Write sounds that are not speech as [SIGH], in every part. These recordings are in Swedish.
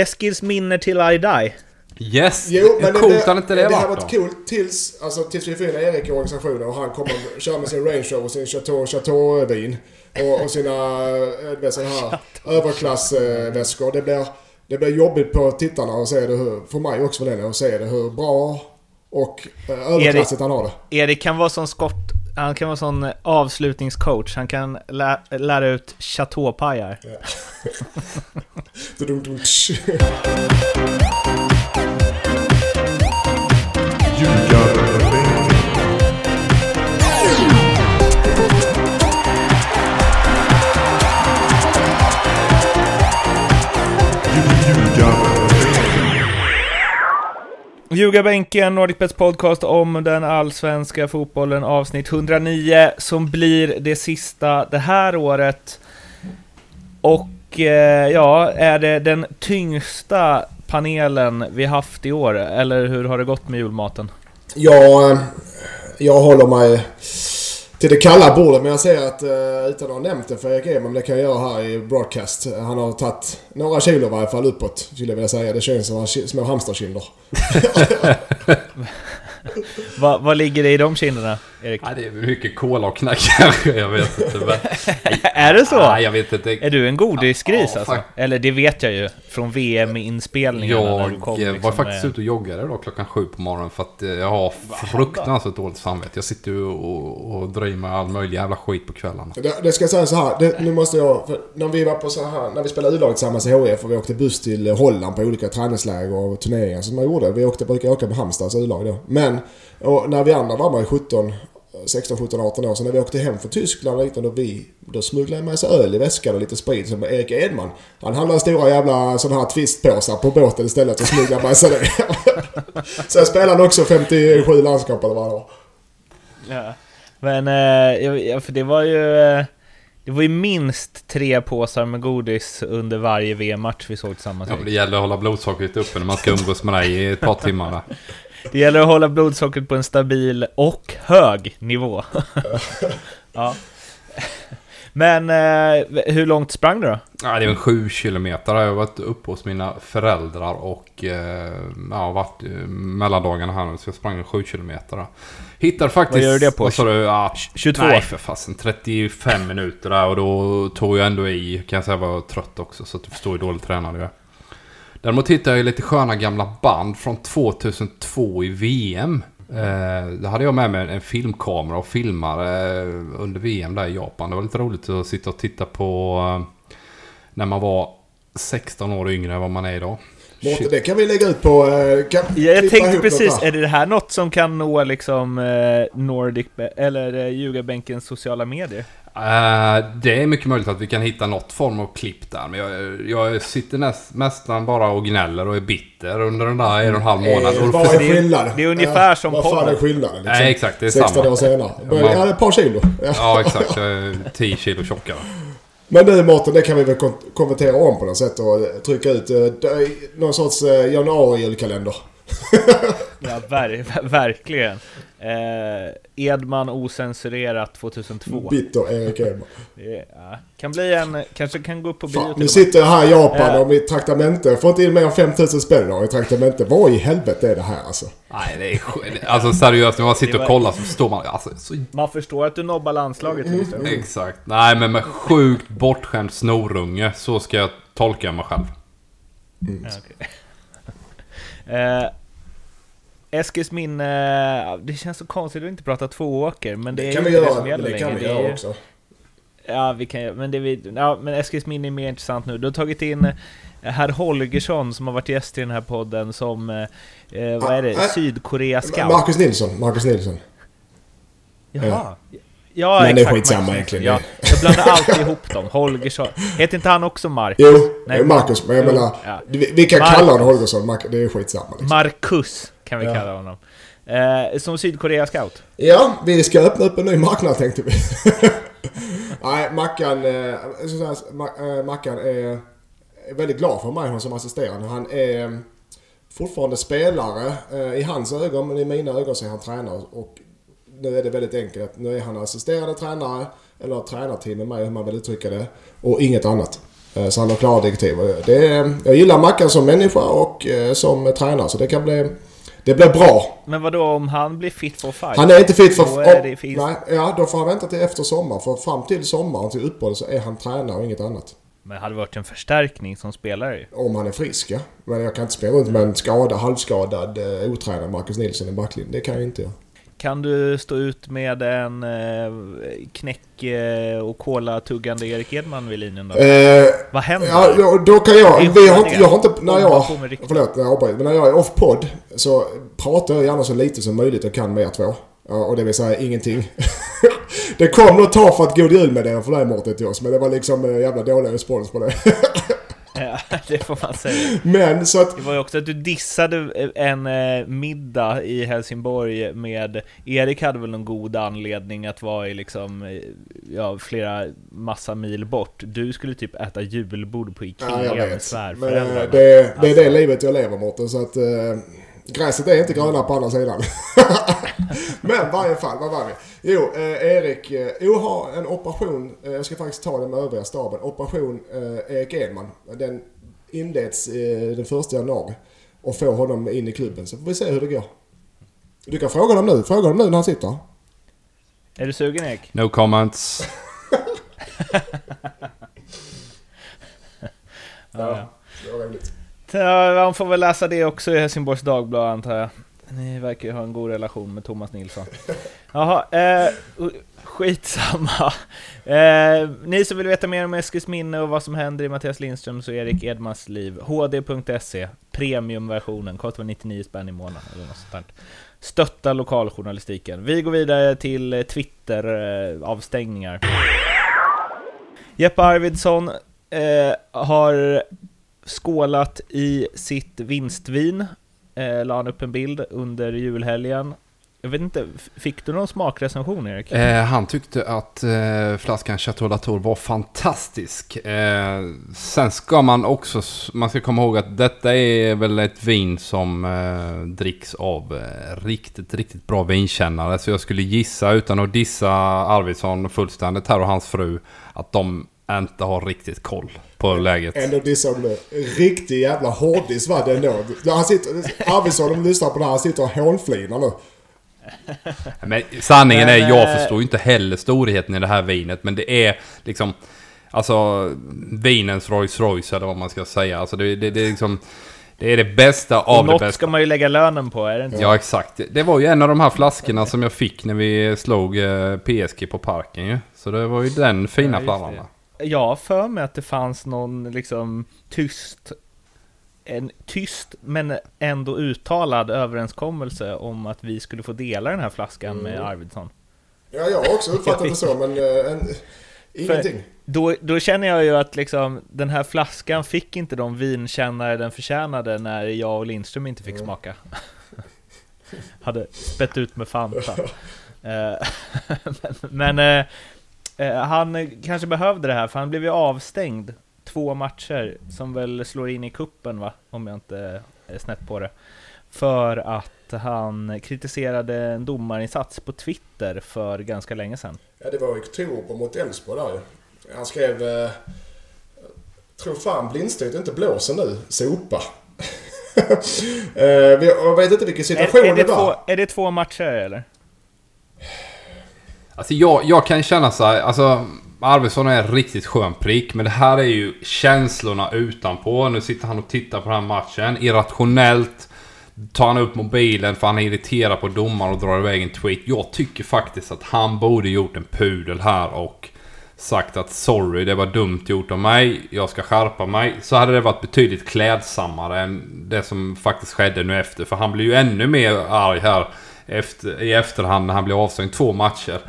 Eskils minne till I die. Yes! Jo, men coolt det, hade inte det, det varit Det har varit coolt tills, alltså, tills vi får in Erik i organisationen och han kommer och kör med sin Range Rover och sin Chateau, Chateau-vin. Och, och sina, vet, här överklassväskor. Det blir, det blir jobbigt på tittarna att se det hur, för mig också för den, att se det hur bra och äh, överklassigt han har det. Erik kan vara som skott... Han kan vara sån avslutningscoach. Han kan lä lära ut chateaupajar. Yeah. [LAUGHS] [LAUGHS] Ljugarbänken, NordicBets podcast om den allsvenska fotbollen, avsnitt 109, som blir det sista det här året. Och eh, ja, är det den tyngsta panelen vi haft i år? Eller hur har det gått med julmaten? Ja, eh, jag håller mig till det kalla bordet. Men jag ser att, uh, utan att ha nämnt det för Erik Edman, det kan jag göra här i broadcast. Han har tagit några kilo i varje fall uppåt, skulle jag vilja säga. Det känns som små hamsterkinder. [LAUGHS] [LAUGHS] [LAUGHS] vad, vad ligger det i de kinderna, Erik? Ja, det är mycket kola och knack kanske, [LAUGHS] jag vet inte. Men... [LAUGHS] är det så? Ja, jag vet inte. Är du en godisgris ja, alltså? Eller det vet jag ju, från VM-inspelningarna Jag kom, liksom, var faktiskt med... ute och joggade då klockan sju på morgonen för att eh, jag har fruktansvärt dåligt samvete. Jag sitter ju och, och drar i mig all möjlig jävla skit på kvällarna. Det, det ska jag säga så här, det, nu måste jag... när vi var på så här, när vi spelade U-laget tillsammans i HF och vi åkte buss till Holland på olika träningsläger och turneringar som man gjorde. Vi åkte, brukar åka med Halmstads U-lag då. Men och när vi andra var med 17, 16, 17, 18 år. Så när vi åkte hem från Tyskland och liknande, vi, då smugglade jag med sig öl i väskan och lite sprit. Så med Erik Edman, han handlade stora jävla sådana här twistpåsar på båten istället och smugglade med sig det. Sen spelade han också 57 landskamper eller vad det var. Ja. Men, eh, ja, för det var ju... Eh, det var ju minst tre påsar med godis under varje VM-match vi såg tillsammans. Ja, men det gäller att hålla blodsockret uppe när man ska umgås med dig i ett par timmar. [LAUGHS] Det gäller att hålla blodsockret på en stabil och hög nivå. [LAUGHS] ja. Men eh, hur långt sprang du då? Ja, det är en sju kilometer. Jag har varit uppe hos mina föräldrar och eh, ja, varit eh, mellandagarna här nu. Så jag sprang sju kilometer. Hittade faktiskt... Vad gör du det på? Du, ja, 22? Nej för fasen. 35 minuter där och då tog jag ändå i. Kan jag säga var trött också. Så att du förstår hur dåligt tränad jag är. Däremot hittade jag lite sköna gamla band från 2002 i VM. Eh, då hade jag med mig en filmkamera och filmade eh, under VM där i Japan. Det var lite roligt att sitta och titta på eh, när man var 16 år yngre än vad man är idag. Mårten, det kan vi lägga ut på... Kan jag tänkte precis, är det här något som kan nå liksom Nordic, eller Ljugarbänkens sociala medier? Uh, det är mycket möjligt att vi kan hitta något form av klipp där. Men jag, jag sitter näst, nästan bara och gnäller och är bitter under den där en och en halv månad. Eh, vad är skillnaden? Det är ungefär ja, som Vad fan är skillnaden? Liksom? Nej, exakt. Det är 16 samma. år senare. Ja, ett par kilo. ja, exakt. Jag är 10 kilo tjockare. Men du Mårten, det kan vi väl konvertera om på något sätt och trycka ut uh, någon sorts uh, januari-julkalender. Ja, ver verkligen. Eh, Edman osensurerat 2002. Bitter Erik Edman. ja, kan bli en, kanske kan gå upp på bio Nu sitter jag här i Japan eh. och mitt traktamente. Jag får inte in mer än 5000 spänn i traktamente. Vad i helvete är det här alltså? Nej, det är Alltså seriöst, när man sitter och kollar så står man... Alltså, så... Man förstår att du nobbar landslaget. Mm. Mm. Exakt. Nej, men med sjukt bortskämd snorunge. Så ska jag tolka mig själv. Mm. Okay. [LAUGHS] eh, Eskils minne, det känns så konstigt att inte prata tvååker, men det, det är kan vi göra, det som gäller det kan vi göra också. Ja, vi kan men det vi, ja, men Eskils minne är mer intressant nu. Du har tagit in eh, herr Holgersson som har varit gäst i den här podden som, eh, eh vad är det, ah, Sydkorea scout? Marcus Nilsson, Marcus Nilsson. Jaha. Ja. Men exakt, det är skitsamma egentligen. Ja, [LAUGHS] jag blandar alltid ihop dem. Holgersson. Heter inte han också Marcus? Jo, Nej, Marcus. Men jag menar, ja. vi kan Marcus. kalla honom Holgersson. Det är skitsamma. Liksom. Marcus kan vi ja. kalla honom. Eh, som Sydkorea-scout? Ja, vi ska öppna upp en ny marknad tänkte vi. [LAUGHS] Nej, Mackan, eh, eh, Mackan är väldigt glad för mig som assisterande. Han är fortfarande spelare eh, i hans ögon, men i mina ögon så är han tränare. Och nu är det väldigt enkelt. Nu är han assisterande tränare, eller tränarteam med mig hur man vill uttrycka det. Och inget annat. Eh, Så han har klara direktiv. Det är, jag gillar Mackan som människa och som tränare så det kan bli... Det blir bra. Men vad då om han blir fit for fight? Han är inte fit är det, oh, finns, nej, ja, då får han vänta till efter sommar. För fram till sommaren, till uppehållet, så är han tränare och inget annat. Men det hade varit en förstärkning som spelare ju. Om han är frisk ja. Men jag kan inte spela runt med en skadad, halvskadad, eh, otränad Marcus Nilsson i backlinjen. Det kan jag inte göra. Kan du stå ut med en eh, knäck eh, och cola-tuggande Erik Edman vid linjen då? Eh, Vad händer? Ja, då kan jag... Vi har jag har inte... När jag... Förlåt, när jag avbryter. Men när jag är off-podd så pratar jag gärna så lite som möjligt jag kan med er två. Ja, och det vill säga ingenting. [LAUGHS] det kom något tag för att god jul med det för dig Mårten till oss. Men det var liksom eh, jävla dålig respons på det. [LAUGHS] Ja, [LAUGHS] det får man säga. men så att... Det var ju också att du dissade en eh, middag i Helsingborg med... Erik hade väl någon god anledning att vara i liksom... eh, Ja, flera massa mil bort. Du skulle typ äta julbord på Ikea Ja, jag med vet. Men, svärföräldrarna. eh, det, det är Alltså. det livet jag lever Mårten. Så att... Eh, gräset är inte grönare på andra sidan. [LAUGHS] Men varje fall, vad var vi? Jo, eh, Erik. Eh, jo, har en operation. Eh, jag ska faktiskt ta den med övriga staben. Operation eh, Erik Edman. Den inleds eh, den första januari. Och får honom in i klubben. Så får vi se hur det går. Du kan fråga dem nu. Fråga dem nu när han sitter här. Är du sugen Erik? No comments. [LAUGHS] Ja. Det var roligt. Ja, man eh, får väl läsa det också i Helsingborgs Dagblad antar jag. Ni verkar ju ha en god relation med Thomas Nilsson. Jaha, eh, skitsamma. Eh, ni som vill veta mer om Eskilsminne och vad som händer i Mattias Lindströms och Erik Edmans liv, hd.se, premiumversionen, kostar 99 spänn i månaden eller något sånt där. Stötta lokaljournalistiken. Vi går vidare till eh, Twitter-avstängningar. Eh, Jeppe Arvidsson eh, har skålat i sitt vinstvin. Eh, la han upp en bild under julhelgen. Jag vet inte, fick du någon smakrecension Erik? Eh, han tyckte att eh, flaskan Chateau Latour var fantastisk. Eh, sen ska man också, man ska komma ihåg att detta är väl ett vin som eh, dricks av eh, riktigt, riktigt bra vinkännare. Så jag skulle gissa, utan att dissa Arvidsson fullständigt här och hans fru, att de inte har riktigt koll på läget. Ändå dissar de nu. Riktig jävla hårddiss var det ändå. Han sitter, Arvidsson, om du lyssnar på det här, han sitter och hånflinar nu. Men sanningen är, jag eh, förstår ju inte heller storheten i det här vinet. Men det är liksom... Alltså vinens Rolls Royce eller vad man ska säga. Alltså det, det, det är liksom... Det är det bästa Och av det något bästa. ska man ju lägga lönen på, är det inte? Ja exakt. Det var ju en av de här flaskorna som jag fick när vi slog eh, PSG på parken ju. Så det var ju den fina Ja, flamman. Jag har för mig att det fanns någon liksom tyst en tyst men ändå uttalad överenskommelse om att vi skulle få dela den här flaskan med Mm. Arvidsson. Ja, jag har också uppfattat det så, men eh, en, ingenting. Då, då känner jag ju att liksom, den här flaskan fick inte de vinkännare den förtjänade när jag och Lindström inte fick Mm. smaka. [LAUGHS] Hade spett ut med Fanta. [LAUGHS] Eh, [LAUGHS] men men eh, han kanske behövde det här, för han blev ju avstängd två matcher, som väl slår in i kuppen va? Om jag inte är snett på det. För att han kritiserade en domarinsats på Twitter för ganska länge sedan. Ja, det var i oktober mot Elfsborg där ju. Han skrev... Eh, Tror fan blindstyrt inte blåser nu. Sopa. [LAUGHS] eh, jag vet inte vilken Är, situation är, det det var. två, är det två matcher eller? Alltså jag, jag kan känna så här, alltså Arvidsson är en riktigt skön prick, men det här är ju känslorna utanpå. Nu sitter han och tittar på den här matchen. Irrationellt tar han upp mobilen för han är irriterad på domaren och drar iväg en tweet. Jag tycker faktiskt att han borde gjort en pudel här och sagt att sorry, det var dumt gjort av mig. Jag ska skärpa mig. Så hade det varit betydligt klädsammare än det som faktiskt skedde nu efter. För han blir ju ännu mer arg här efter, i efterhand när han blir avstängd två matcher.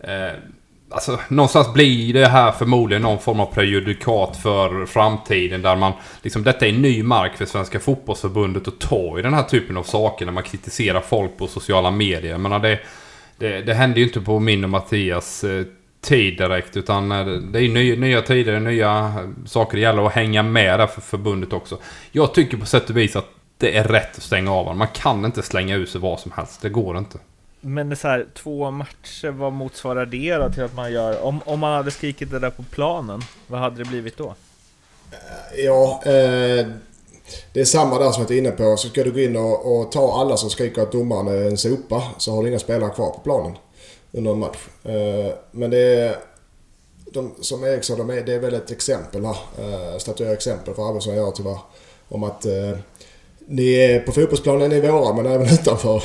Eh, alltså, någonstans blir det här förmodligen någon form av prejudikat för framtiden där man... Liksom, detta är ny mark för Svenska Fotbollsförbundet att ta i den här typen av saker när man kritiserar folk på sociala medier. Jag menar, det, det, det hände ju inte på min och Mattias eh, tid direkt utan eh, det är nya, nya tider, nya saker. Det gäller att hänga med där för förbundet också. Jag tycker på sätt och vis att det är rätt att stänga av honom. Man kan inte slänga ut sig vad som helst. Det går inte. Men det är så här, två matcher, vad motsvarar det då till att man gör? Om, om man hade skrikit det där på planen, vad hade det blivit då? Ja, eh, det är samma där som jag är inne på. Så ska du gå in och, och ta alla som skriker att domaren är en sopa så har du inga spelare kvar på planen under en match. Eh, men det är... De, som Erik sa, de är, det är väl ett exempel här. Eh, statuerar exempel för Arvidsson och jag tyvärr. Om att eh, ni är på fotbollsplanen är våra men även utanför.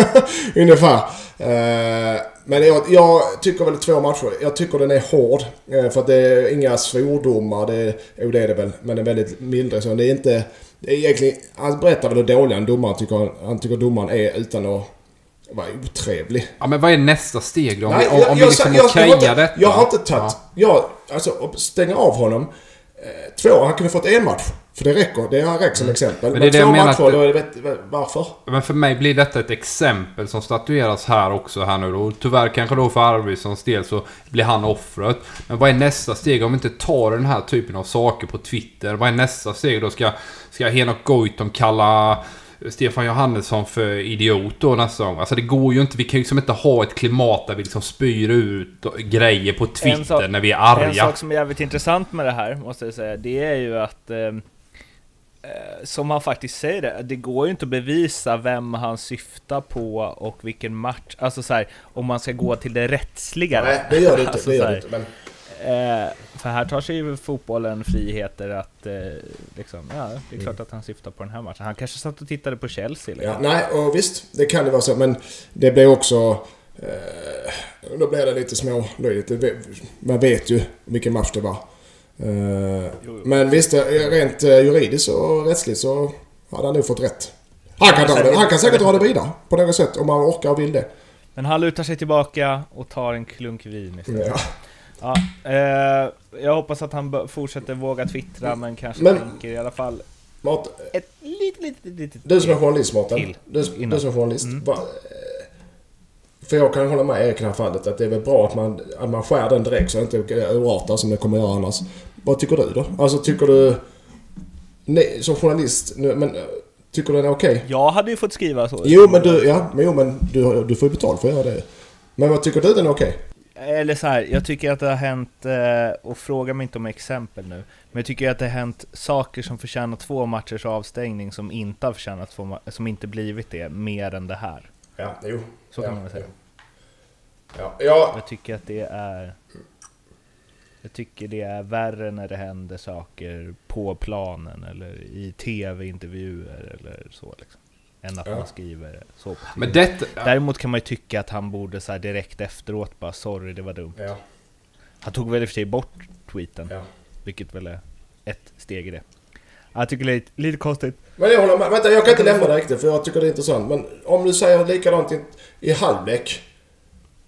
[LAUGHS] Ungefär. Eh, men jag, jag, tycker väl två matcher. Jag tycker den är hård. Eh, för att det är inga svordomar. Det, jo det är det väl. Men det är väldigt mildare så. Det är inte... Det är egentligen, han berättar väl hur dålig en domare tycker, han tycker domaren är utan att vara otrevlig. Ja men vad är nästa steg då? Om, Nej, om, om vi liksom jag, jag, inte, detta? jag har inte tagit... Jag, alltså stänga av honom. Eh, två, han kunde fått en match. För det räcker. Det här räcker som exempel. Men Men, det är det två matcher, att- då är det... vet- Varför? Men för mig blir detta ett exempel som statueras här också här nu då. Tyvärr kanske då för Arvidssons del så blir han offret. Men vad är nästa steg om vi inte tar den här typen av saker på Twitter? Vad är nästa steg då? Ska, ska Henok Goitom kalla Stefan Johannesson för idiot då nästa gång? Alltså det går ju inte. Vi kan ju liksom inte ha ett klimat där vi liksom spyr ut grejer på Twitter sak- när vi är En arga. sak som är jävligt intressant med det här, måste jag säga, det är ju att eh, som han faktiskt säger det, det går ju inte att bevisa vem han syftar på och vilken match. Alltså så här, om man ska gå till det rättsliga. Nej, det gör det inte. Alltså, det gör här, det inte. Men Eh, för här tar sig ju fotbollen friheter att eh, liksom, ja, det är klart att han syftar på den här matchen. Han kanske satt och tittade på Chelsea. Liksom. Ja, nej, och visst. Det kan det vara så. Men det blir också... Eh, då blir det lite smålöjligt. Man vet ju vilken match det var. Eh, jo. men visst, eh, rent eh, juridiskt och rättsligt så hade han nog fått rätt. Han kan, dra det, han kan säkert dra det vidare på något sätt om han orkar och vill det. Men han lutar sig tillbaka och tar en klunk vin istället. Ja. Ja, eh, jag hoppas att han fortsätter våga twittra, men kanske Men- tänker i alla fall Mart, ett litet, litet, litet... du som är journalist Mårten. Du, du som är journalist. Mm. Va, eh, för jag kan hålla med Erik i det här fallet att det är väl bra att man, att man skär den direkt så att det inte urartar som det kommer göra annars. Vad tycker du då? Alltså tycker du... Nej, som journalist, men eh, tycker du den är okej? Jag hade ju fått skriva så. Jo men du, ja, men, jo, men du, du får ju betalt för att göra det. Men vad tycker du den är okej? Eller så här, jag tycker att det har hänt, eh, och fråga mig inte om exempel nu, men jag tycker att det har hänt saker som förtjänar två matchers avstängning som inte har förtjänat två som inte blivit det, mer än det här. Ja, jo. Så kan man väl säga. Ja, ja. Jag tycker att det är... Jag tycker det är värre när det händer saker på planen eller i tv-intervjuer eller så liksom. Än att Ja. man skriver så på Men Twitter. detta... Däremot kan man ju tycka att han borde så här direkt efteråt bara 'Sorry, det var dumt' ja, Han tog väl i och för sig bort tweeten, ja. vilket väl är ett steg i det. Jag tycker det är lite, lite konstigt. Men jag håller med. Vänta, jag kan inte lämna det riktigt för jag tycker det är intressant. Men om du säger likadant i, i halvlek.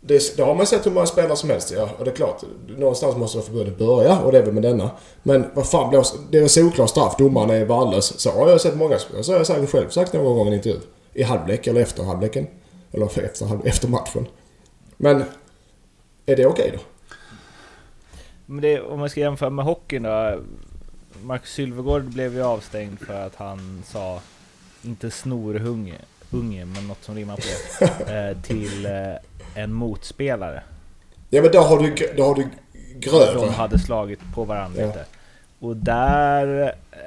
Det, det har man sett hur många spelare som helst ja. Och det är klart, någonstans måste förbundet börja och det är väl med denna. Men vad fan, blås, det är väl solklart straff. Domaren är värdelös. Så har jag sett många spelare. Så har jag säkert själv sagt någon gång i en intervju. I halvlek eller efter halvleken. Eller [LAUGHS] efter, halv- efter matchen. Men är det okej då? Men det, om man ska jämföra med hockeyn då. Marcus Sylvegård blev ju avstängd för att han sa, inte snorhunge, unge, men något som rimmar på [LAUGHS] eh, till eh, en motspelare. Ja men då har du, då har du De grövre. hade slagit på varandra Ja. lite. Och där... eh,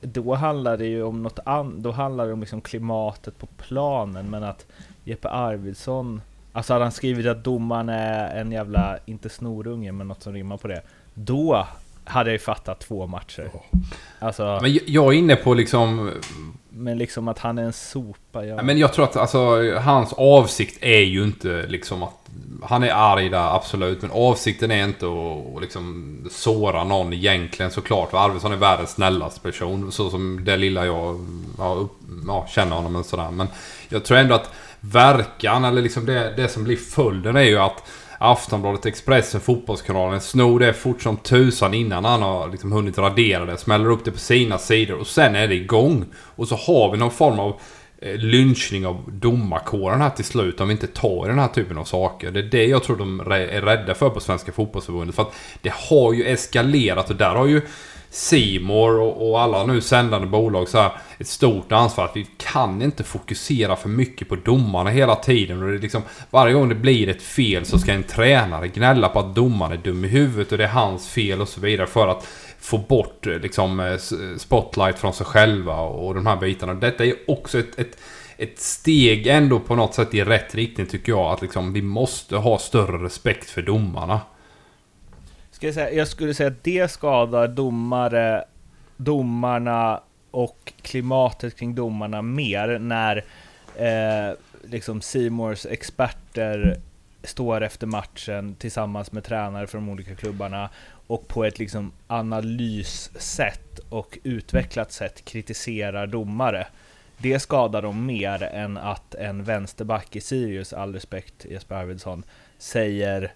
Då handlar det ju om något annat. Då handlar det om liksom klimatet på planen. Men att Jeppe Arvidsson... Alltså hade han skrivit att domaren är en jävla, inte snorunge, men något som rimmar på det. Då hade jag ju fattat två matcher. Alltså, Men jag är inne på liksom men liksom att han är en sopa. Ja. Men jag tror att alltså, hans avsikt är ju inte liksom att... Han är arg där, absolut. Men avsikten är inte att, att liksom såra någon egentligen såklart. För Arvidsson är världens snällaste person. Så som det lilla jag ja, upp, ja, känner honom och sådär. Men jag tror ändå att verkan, eller liksom det, det som blir följden är ju att Aftonbladet, Expressen, Fotbollskanalen snor det fort som tusan innan han har liksom hunnit radera det. Smäller upp det på sina sidor och sen är det igång. Och så har vi någon form av eh, lynchning av domarkåren här till slut om vi inte tar i den här typen av saker. Det är det jag tror de är rädda för på Svenska Fotbollsförbundet. För att det har ju eskalerat och där har ju Simor och, och alla nu sändande bolag så här ett stort ansvar att vi kan inte fokusera för mycket på domarna hela tiden. Och det är liksom, varje gång det blir ett fel så ska en tränare gnälla på att domaren är dum i huvudet och det är hans fel och så vidare för att få bort eh, liksom eh, spotlight från sig själva och de här bitarna. Detta är också ett, ett, ett steg ändå på något sätt i rätt riktning tycker jag. Att liksom vi måste ha större respekt för domarna. Ska jag, säga, jag skulle säga att det skadar domare, domarna och klimatet kring domarna mer när eh, liksom Seymours experter står efter matchen tillsammans med tränare från de olika klubbarna och på ett liksom analyssätt och utvecklat sätt kritiserar domare. Det skadar dem mer än att en vänsterback i Sirius, all respekt Jesper Arvidsson, säger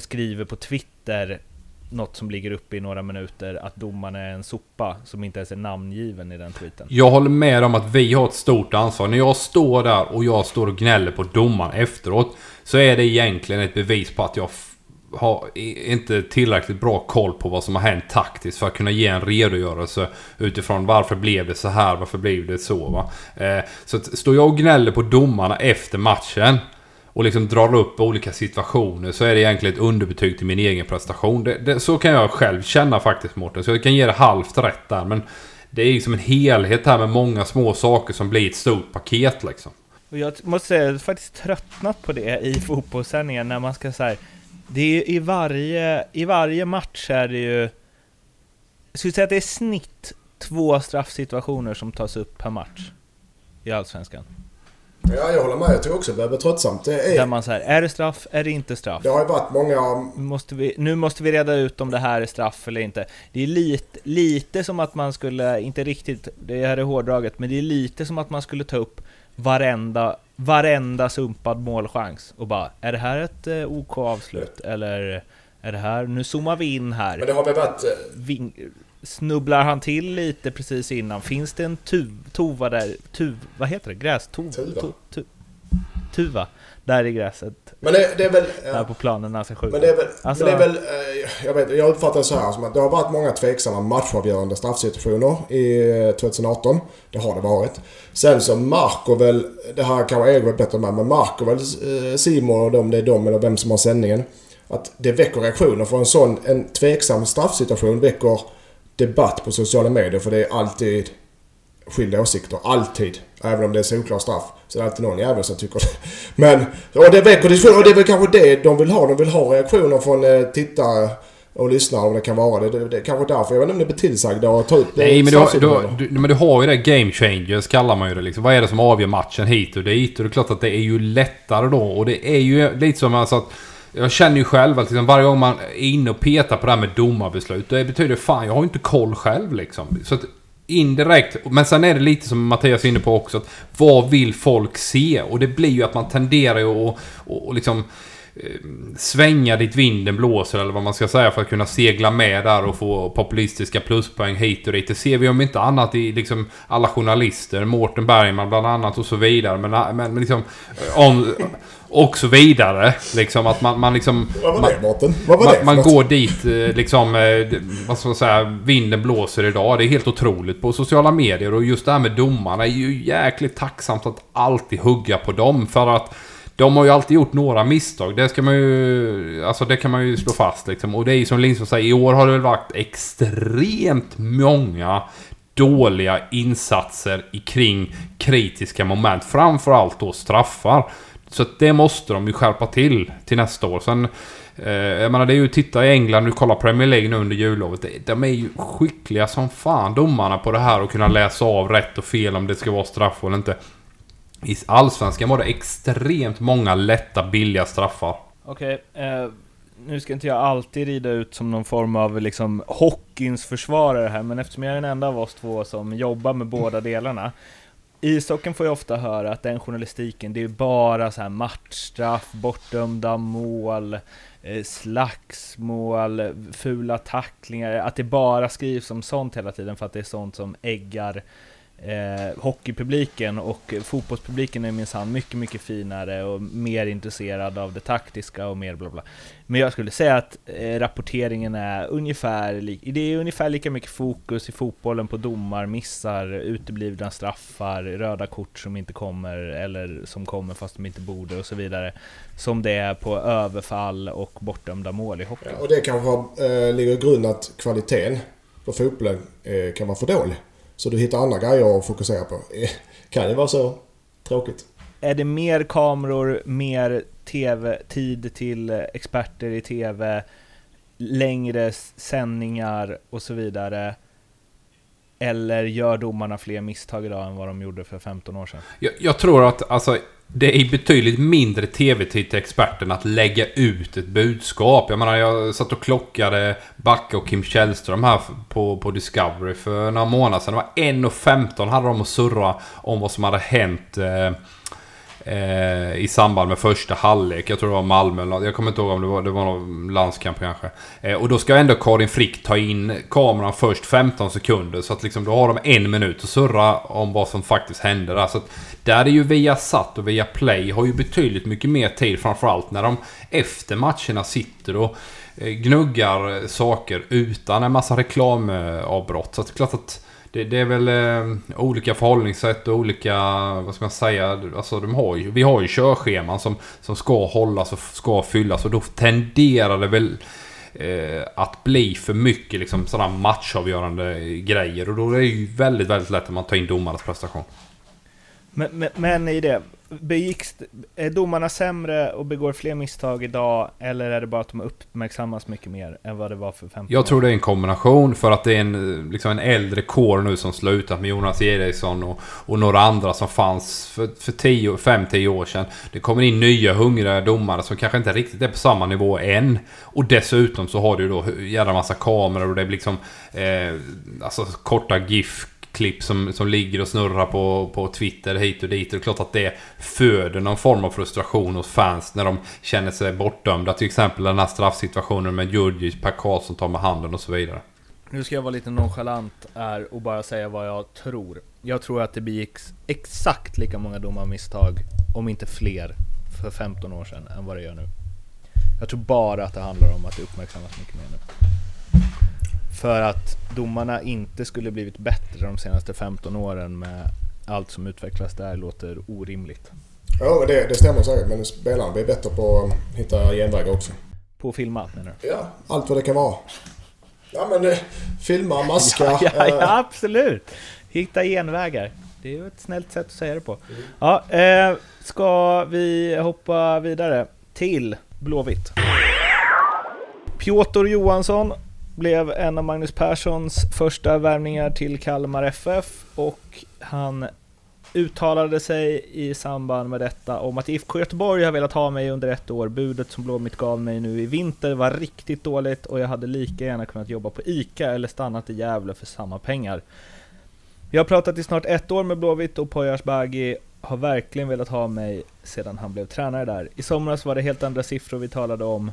skriver på Twitter något som ligger uppe i några minuter att domaren är en sopa som inte ens är namngiven i den tweeten. Jag håller med om att vi har ett stort ansvar. När jag står där och jag står och gnäller på domaren efteråt. Så är det egentligen ett bevis på att jag har inte tillräckligt bra koll på vad som har hänt taktiskt för att kunna ge en redogörelse utifrån varför blev det så här, varför blev det så va. Eh, så står jag och gnäller på domarna efter matchen och liksom drar upp olika situationer så är det egentligen ett underbetyg till min egen prestation. Det, det, så kan jag själv känna faktiskt Mårten. Så jag kan ge det halvt rätt där. Men det är liksom en helhet här med många små saker som blir ett stort paket liksom. Och jag måste säga, jag har faktiskt tröttnat på det i fotbollssändningen när man ska säga det är ju i varje, i varje match är det ju... Jag skulle säga att det är snitt två straffsituationer som tas upp per match i Allsvenskan. Ja, jag håller med. Jag tror också det börjar bli tröttsamt. Det, Där är, man säger, är det straff, är det inte straff? det har ju varit många... Måste vi, nu måste vi reda ut om det här är straff eller inte. Det är lite, lite som att man skulle, inte riktigt, det här är hårdraget, men det är lite som att man skulle ta upp varenda, varenda sumpad målchans och bara, är det här ett eh, OK avslut? Eller är det här, nu zoomar vi in Men här. det har väl varit... eh, Ving, snubblar han till lite precis innan? Finns det en tuv, tuva där? Tuv, vad heter det? Gräs? Tov, Tuva. tu, tu, tuva. Där i gräset. Men det, det är väl... ja. Där på planen när han ska skjuta. Men det är väl... Alltså- det är väl eh, jag, vet, jag uppfattar det så här som att det har varit många tveksamma matchavgörande straffsituationer i eh, 2018. Det har det varit. Sen så Marco väl... Det här kanske Erik vet bättre med, men Marco väl eh, Simon och de, det är de eller vem som har sändningen. Att det väcker reaktioner för en sån, en tveksam straffsituation väcker debatt på sociala medier för det är alltid skilda åsikter. Alltid. Även om det är solklar straff. Så det är alltid någon jävel som tycker det. [LAUGHS] Men, och det väcker diskussion. Och det är väl kanske det de vill ha. De vill ha reaktioner från eh, tittare och lyssnare om det kan vara. Det, det, det är kanske därför. Jag vet inte om ni blir tillsagda att ta upp det. Nej men du, har- du, du, men du har ju det game changers kallar man ju det liksom. Vad är det som avgör matchen hit och dit? Och det är klart att det är ju lättare då. Och det är ju lite som alltså att... Jag känner ju själv att liksom varje gång man är inne och petar på det här med domarbeslut. Det betyder fan, jag har ju inte koll själv liksom. Så att indirekt. Men sen är det lite som Mattias är inne på också. Att vad vill folk se? Och det blir ju att man tenderar ju att och, och liksom eh, svänga dit vinden blåser eller vad man ska säga för att kunna segla med där och få populistiska pluspoäng hit och dit. Det ser vi om inte annat i liksom alla journalister, Mårten Bergman bland annat och så vidare. Men, men, men liksom... eh, On, och så vidare. Liksom att man, man liksom... Vad var det? Vad var man, det man går dit eh, liksom, eh, vad ska man säga, vinden blåser idag. Det är helt otroligt på sociala medier. Och just det här med domarna är ju jäkligt tacksamt att alltid hugga på dem. För att de har ju alltid gjort några misstag. Det ska man ju... Alltså det kan man ju slå fast liksom. Och det är ju som Lindström säger, i år har det väl varit extremt många dåliga insatser kring kritiska moment. Framförallt då straffar. Så att det måste de ju skärpa till till nästa år. Sen... Eh, jag menar det är ju, titta i England, nu kollar Premier League nu under jullovet. De är ju skickliga som fan domarna på det här och kunna läsa av rätt och fel om det ska vara straff eller inte. I Allsvenskan var det extremt många lätta, billiga straffar. Okej, eh, nu ska inte jag alltid rida ut som någon form av liksom hockeyns försvarare här, men eftersom jag är den enda av oss två som jobbar med båda delarna. Ishockeyn får jag ofta höra att den journalistiken, det är bara så här matchstraff, bortdömda mål, eh, slagsmål, fula tacklingar, att det bara skrivs om sånt hela tiden för att det är sånt som äggar eh, hockeypubliken och fotbollspubliken är minsann mycket, mycket finare och mer intresserad av det taktiska och mer bla bla. Men jag skulle säga att eh, rapporteringen är ungefär, li- det är ungefär lika mycket fokus i fotbollen på domar, missar, uteblivna straffar, röda kort som inte kommer eller som kommer fast de inte borde och så vidare. Som det är på överfall och bortdömda mål i hockey. Ja, och det kanske eh, ligger i grunden att kvaliteten på fotbollen eh, kan vara för dålig. Så du hittar andra grejer att fokusera på. Eh, kan ju vara så tråkigt. Är det mer kameror, mer TV, tid till experter i TV, längre sändningar och så vidare? Eller gör domarna fler misstag idag än vad de gjorde för 15 år sedan? Jag, jag tror att alltså, det är betydligt mindre tv-tid till experten att lägga ut ett budskap. Jag menar, jag satt och klockade Backe och Kim Källström här på, på Discovery för några månader sedan. Det var 1.15 hade de att surra om vad som hade hänt eh, eh, i samband med första halvlek. Jag tror det var Malmö eller något. Jag kommer inte ihåg om det var, det var någon landskamp kanske. Eh, och då ska ändå Karin Frick ta in kameran först 15 sekunder. Så att liksom då har de en minut att surra om vad som faktiskt hände där. Så att där är ju Viasat och Viaplay har ju betydligt mycket mer tid. Framförallt när de efter matcherna sitter och eh, gnuggar saker utan en massa reklamavbrott. Så att det är klart att det, det är väl eh, olika förhållningssätt och olika, vad ska man säga, alltså de har ju, vi har ju körscheman som, som ska hållas och ska fyllas och då tenderar det väl eh, att bli för mycket liksom sådana matchavgörande grejer och då är det ju väldigt, väldigt lätt att man tar in domarnas prestation. Men, men, men i det, begicks, är domarna sämre och begår fler misstag idag eller är det bara att de uppmärksammas mycket mer än vad det var för 15 Jag år tror det är en kombination för att det är en, liksom en äldre kår nu som slutat med Jonas Eriksson och, och några andra som fanns för, för 5-10 år sedan. Det kommer in nya hungriga domare som kanske inte riktigt är på samma nivå än. Och dessutom så har du då jävla massa kameror och det blir liksom eh, alltså korta GIF klipp som, som ligger och snurrar på, på Twitter hit och dit. Det är klart att det föder någon form av frustration hos fans när de känner sig bortdömda. Till exempel den här straffsituationen med Djurdjic, Per Karlsson tar med handen och så vidare. Nu ska jag vara lite nonchalant här och bara säga vad jag tror. Jag tror att det begicks exakt lika många domarmisstag, om inte fler, för 15 år sedan än vad det gör nu. Jag tror bara att det handlar om att det uppmärksammas mycket mer nu. För att domarna inte skulle blivit bättre de senaste 15 åren med allt som utvecklas där låter orimligt. Ja, det, det stämmer säkert. Men spelarna blir bättre på att hitta genvägar också. På att filma menar du? Ja, allt vad det kan vara. Ja men eh, filma, [LAUGHS] maska. Ja, ja, eh, ja, absolut! Hitta genvägar. Det är ju ett snällt sätt att säga det på. Ja, eh, ska vi hoppa vidare till Blåvitt? Piotr Johansson blev en av Magnus Perssons första värvningar till Kalmar FF och han uttalade sig i samband med detta om att IFK Göteborg har velat ha mig under ett år. Budet som Blåvitt gav mig nu i vinter var riktigt dåligt och jag hade lika gärna kunnat jobba på ICA eller stannat i Gävle för samma pengar. Jag har pratat i snart ett år med Blåvitt och Poya Asbaghi har verkligen velat ha mig sedan han blev tränare där. I somras var det helt andra siffror vi talade om.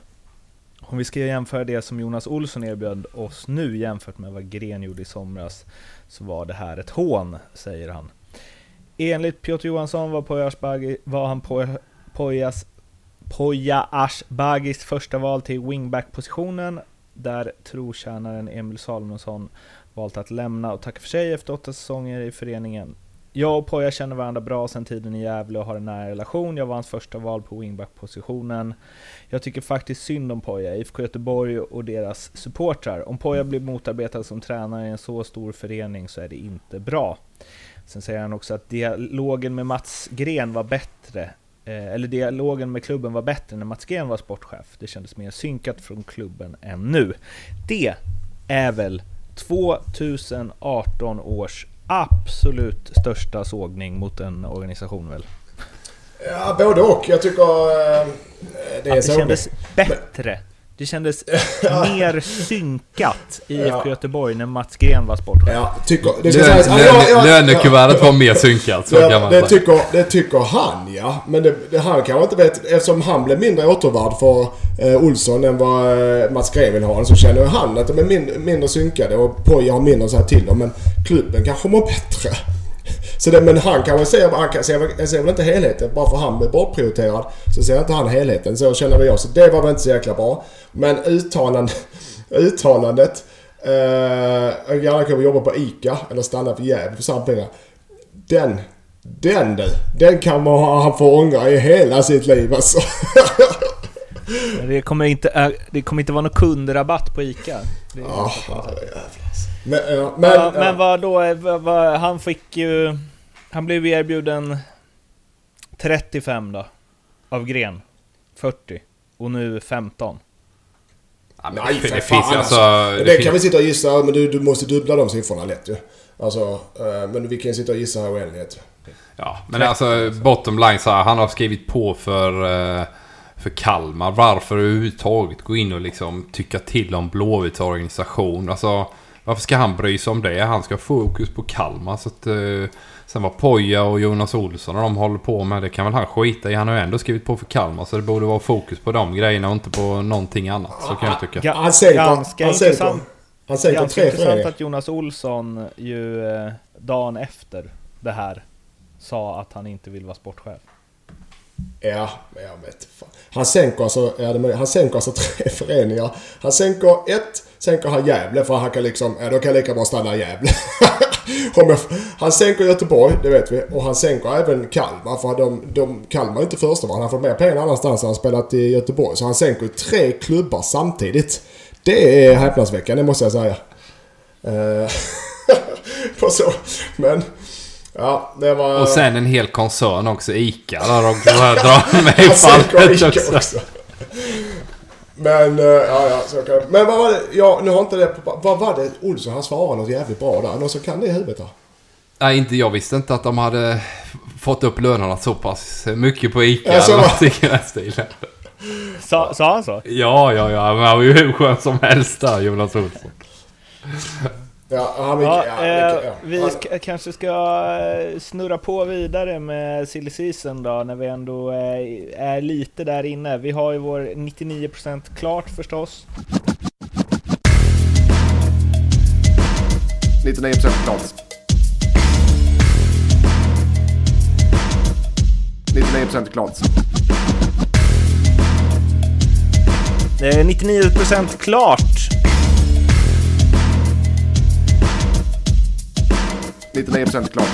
Om vi ska jämföra det som Jonas Olsson erbjöd oss nu jämfört med vad Gren gjorde i somras så var det här ett hån, säger han. Enligt Piotr Johansson var Poya var han Poyas Poya Ashbagis första val till wingback-positionen där trotjänaren Emil Salomonsson valt att lämna och tacka för sig efter åtta säsonger i föreningen. Jag och Poya känner varandra bra sedan tiden i Gävle och har en nära relation. Jag var hans första val på wingback-positionen. Jag tycker faktiskt synd om Poya, IFK Göteborg och deras supportrar. Om Poya blir motarbetad som tränare i en så stor förening så är det inte bra. Sen säger han också att dialogen med Mats Gren var bättre. Eh, eller dialogen med klubben var bättre när Mats Gren var sportchef. Det kändes mer synkat från klubben än nu. Det är väl 2018 års absolut största sågning mot en organisation väl? Ja, både och. Jag tycker eh, det är Att det kändes bättre. Det kändes [LAUGHS] mer synkat i IFK Ja. Göteborg när Mats Gren var sportchef. Ja, tycker... Det ska Lön, sägas... Ja, ja, ja, lön, lönekuvertet var mer synkat, så kan Ja, man det, säga. tycker, det tycker han ja. Men det, det, han kanske inte vet eftersom han blev mindre återvärd för eh, Olsson än vad eh, Mats Gren vill ha så känner han att de är min, mindre synkade och Poja har mindre att säga till om. Men klubben kanske mår bättre. Så det, men han kanske ser, han kan, ser, väl- ser väl inte helheten. Bara för han är bortprioriterad så ser inte han helheten. Så känner väl jag. Så det var väl inte så jäkla bra. Men uttalande, [LAUGHS] uttalandet. Uh, jag gärna kunna jobba på ICA eller stanna för Gävle för samma pengar. Den, den du. Den kan man, han få ångra i hela sitt liv alltså. [LAUGHS] Det kommer inte, äh, det kommer inte vara någon kundrabatt på ICA. Det alltså. Men, men, ja, men vad då? eh, vad- vad- Han fick ju... Han blev ju erbjuden 35 då. Av Gren. 40. Och nu 15. Ja, men Nej, det, för det fan finns ju alltså... Det, det kan finns, vi sitta och gissa, men du, du måste dubbla de siffrorna lätt ju. Alltså, eh, men vi kan sitta och gissa här oändlighet. ja, men alltså bottom line så här, han har skrivit på för, eh, för Kalmar. Varför överhuvudtaget gå in och liksom tycka till om Blåvitts organisation? Alltså, varför ska han bry sig om det? Han ska ha fokus på Kalmar. Så att, eh, sen vad Poja och Jonas Olsson och de håller på med, det kan väl han skita i. Han har ju ändå skrivit på för Kalmar. Så det borde vara fokus på de grejerna och inte på någonting annat. Så kan jag tycka. Ga- Han han sänker, intressant, han tre att Jonas Olsson ju eh, dagen efter det här sa att han inte vill vara sportchef. Ja, men jag vet fan. Han sänker alltså, ja, det, han sänker alltså tre [LAUGHS] föreningar. Han sänker ett, sänker han Gävle för han kan liksom, ja då kan jag lika bra stanna i Gävle. [LAUGHS] Han sänker Göteborg, det vet vi. Och han sänker även Kalmar för de, de, Kalmar är inte första var. Han har fått mer pengar annanstans än han spelat i Göteborg. Så han sänker tre klubbar samtidigt. Det är häpnadsväckande, det måste jag säga. [LAUGHS] Uh, så. Men, ja, det var... Och sen en hel koncern också, ICA, där de drar [LAUGHS] med i fallet också. också. Men, eh, ja, ja, så kan Men vad var det? Ja, nu har inte det på, Vad var det Olsson, han svarade något jävligt bra där. Någon som kan det i huvudet där? Nej, inte jag visste inte att de hade fått upp lönerna så pass mycket på ICA Alltså, eller va? någonting i den stilen. Sa, sa han så? Ja, ja, ja. Men han var ju hur skön som helst där, Jonas Olsson. Ja, Ja, ja, eh, mycket, ja. vi ska, kanske ska eh, snurra på vidare med silly season då, när vi ändå eh, är lite där inne. Vi har ju vår 99% klart förstås. 99% klart. 99% klart. Det är 99% klart! 99% klart.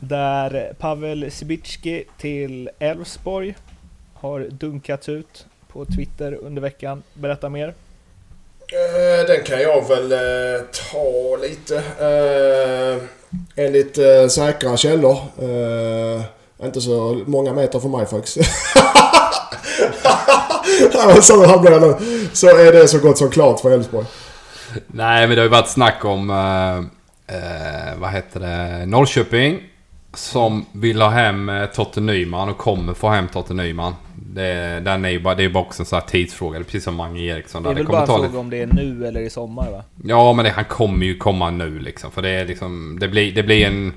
Där Pavel Sibicki till Elfsborg har dunkats ut på Twitter under veckan. Berätta mer. Eh, den kan jag väl eh, ta lite. Eh, enligt säkra källor. Inte så många meter från mig faktiskt. [LAUGHS] Så, här blir jag nu. så är det så gott som klart för Elfsborg. Nej, men det har ju varit snack om... Eh, vad heter det? Norrköping. Som vill ha hem eh, Totte Nyman och kommer få hem Totte Nyman. Det, den är ju bara, det är bara också en sån här tidsfråga. Det precis som Mange Eriksson. Det Där. är väl kommer bara en ta fråga lite- om det är nu eller i sommar va? Ja, men det, han kommer ju komma nu liksom. För det är liksom... Det blir, det blir en...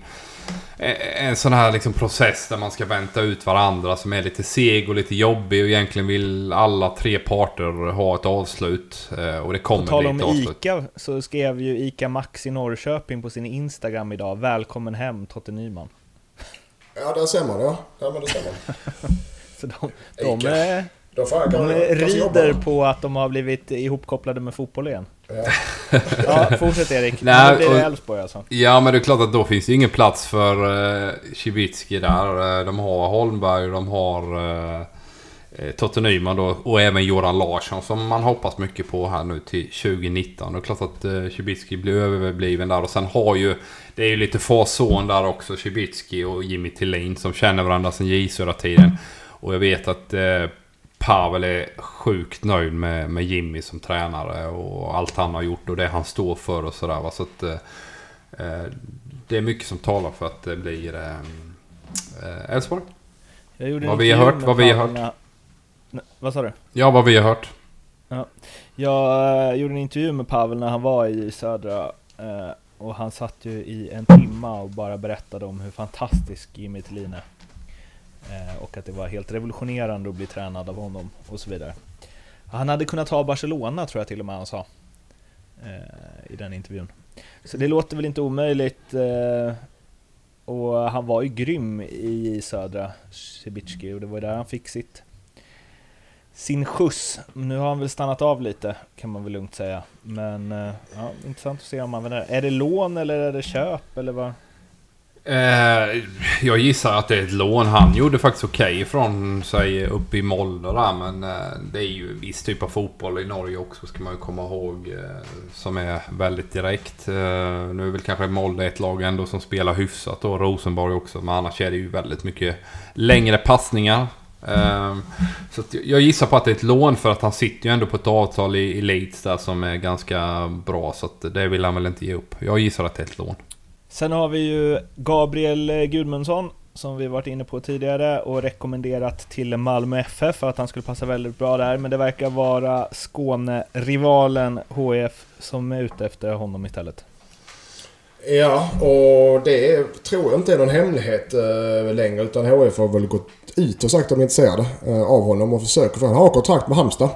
En sån här liksom process där man ska vänta ut varandra som är lite seg och lite jobbig och egentligen vill alla tre parter ha ett avslut. eh, Och det kommer På tal bli om ett avslut. ICA så skrev ju ICA Max i Norrköping på sin Instagram idag Välkommen hem Totte Nyman. Ja, där ser man ja. Ja, men det ser man. [LAUGHS] Så de, de, Ica. eh, De rider på att de har blivit ihopkopplade med fotboll igen. Ja. Ja, fortsätt Erik. [LAUGHS] Nej, nu blir det Elfsborg alltså. Ja, men det är klart att då finns det ju ingen plats för uh, Cibicki där. Eh, De har Holmberg och de har uh, Totte Nyman då. Och även Joran Larsson som man hoppas mycket på här nu till 2019. Det är klart att uh, Cibicki blir överbliven där. Och sen har ju... Det är ju lite farson där också. Cibicki och Jimmy Tillin som känner varandra sedan j tiden Och jag vet att uh, Pavel är sjukt nöjd med, med Jimmy som tränare och allt han har gjort och det han står för och sådär. Så att, eh, eh, det är mycket som talar för att det blir eh, eh, Elfsborg. Jag Vad vi har hört, vad vi har när- Nej, Vad sa du? Ja, vad vi har hört. Jag eh, gjorde en intervju med Pavel när han var i södra och han satt ju i en timma och bara berättade om hur fantastisk Jimmy Thelin är. Eh, och att det var helt revolutionerande att bli tränad av honom och så vidare. Han hade kunnat ha Barcelona tror jag till och med han sa. Eh, I den intervjun. Så det låter väl inte omöjligt. Eh, och han var ju grym i södra Cibicki och det var där han fick sitt sin skjuts. Nu har han väl stannat av lite, kan man väl lugnt säga. Men ja, intressant att se om han använder det. Är det lån eller är det köp eller vad? Eh, jag gissar att det är ett lån. Han gjorde faktiskt okej okay från sig uppe i Molde där. Men eh, det är ju en viss typ av fotboll i Norge också ska man ju komma ihåg. Eh, som är väldigt direkt. Eh, nu är väl kanske Molde ett lag ändå som spelar hyfsat och Rosenborg också. Men annars är det ju väldigt mycket längre passningar. Eh, så jag gissar på att det är ett lån för att han sitter ju ändå på ett avtal i, i Leeds där som är ganska bra. Så att det vill han väl inte ge upp. Jag gissar att det är ett lån. Sen har vi ju Gabriel eh, Gudmundsson som vi varit inne på tidigare och rekommenderat till Malmö FF för att han skulle passa väldigt bra där. Men det verkar vara Skåne-rivalen HF som är ute efter honom istället. Ja, och det tror jag inte är någon hemlighet eh, längre utan HF har väl gått ut och sagt att de är intresserade eh, av honom och försöker. För han har kontrakt med Halmstad.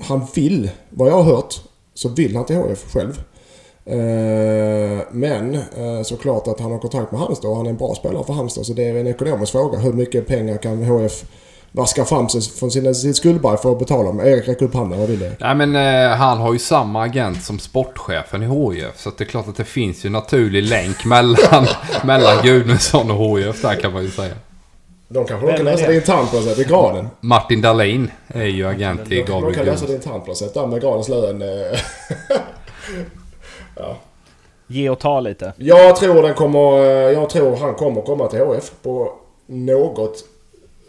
Han vill, vad jag har hört, så vill han till HF själv. Eh, men eh, såklart att han har kontakt med Halmstad och han är en bra spelare för Halmstad. Så det är en ekonomisk fråga. Hur mycket pengar kan HF vaska fram sig från sin, sin skuldberg för att betala med? Erik räcker upp handen. Vad vill du? Nej men eh, han har ju samma agent som sportchefen i HIF. Så det är klart att det finns ju en naturlig länk [LAUGHS] mellan, mellan Gudmundsson och HIF där kan man ju säga. De kanske kan lösa det internt på något sätt i graden. Martin Dahlin är ju agent i Gabriel De kan lösa det internt på något sätt där med gradens lön. [LAUGHS] Ja. Ge och ta lite. Jag tror, den kommer, jag tror han kommer komma till HF på något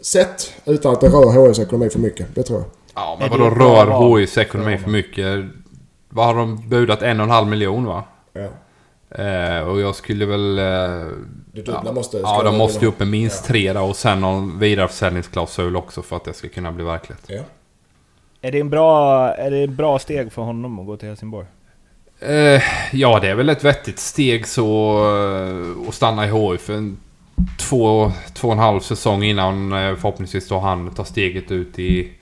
sätt. Utan att det rör HFs ekonomi för mycket. Det tror jag. Ja, men vadå rör HFs ekonomi för mycket? Vad har de budat? En och en halv miljon va? Ja. Eh, och jag skulle väl... Eh, det dubbla ja, måste... Ja, de måste ju upp med minst ja. tre där och sen någon vidareförsäljningsklausul också för att det ska kunna bli verklighet. Ja. Är det en bra, är det en bra steg för honom att gå till Helsingborg? Eh, ja, det är väl ett vettigt steg så eh, att stanna i HIF en två, två och en halv säsong innan eh, förhoppningsvis då han tar steget ut i,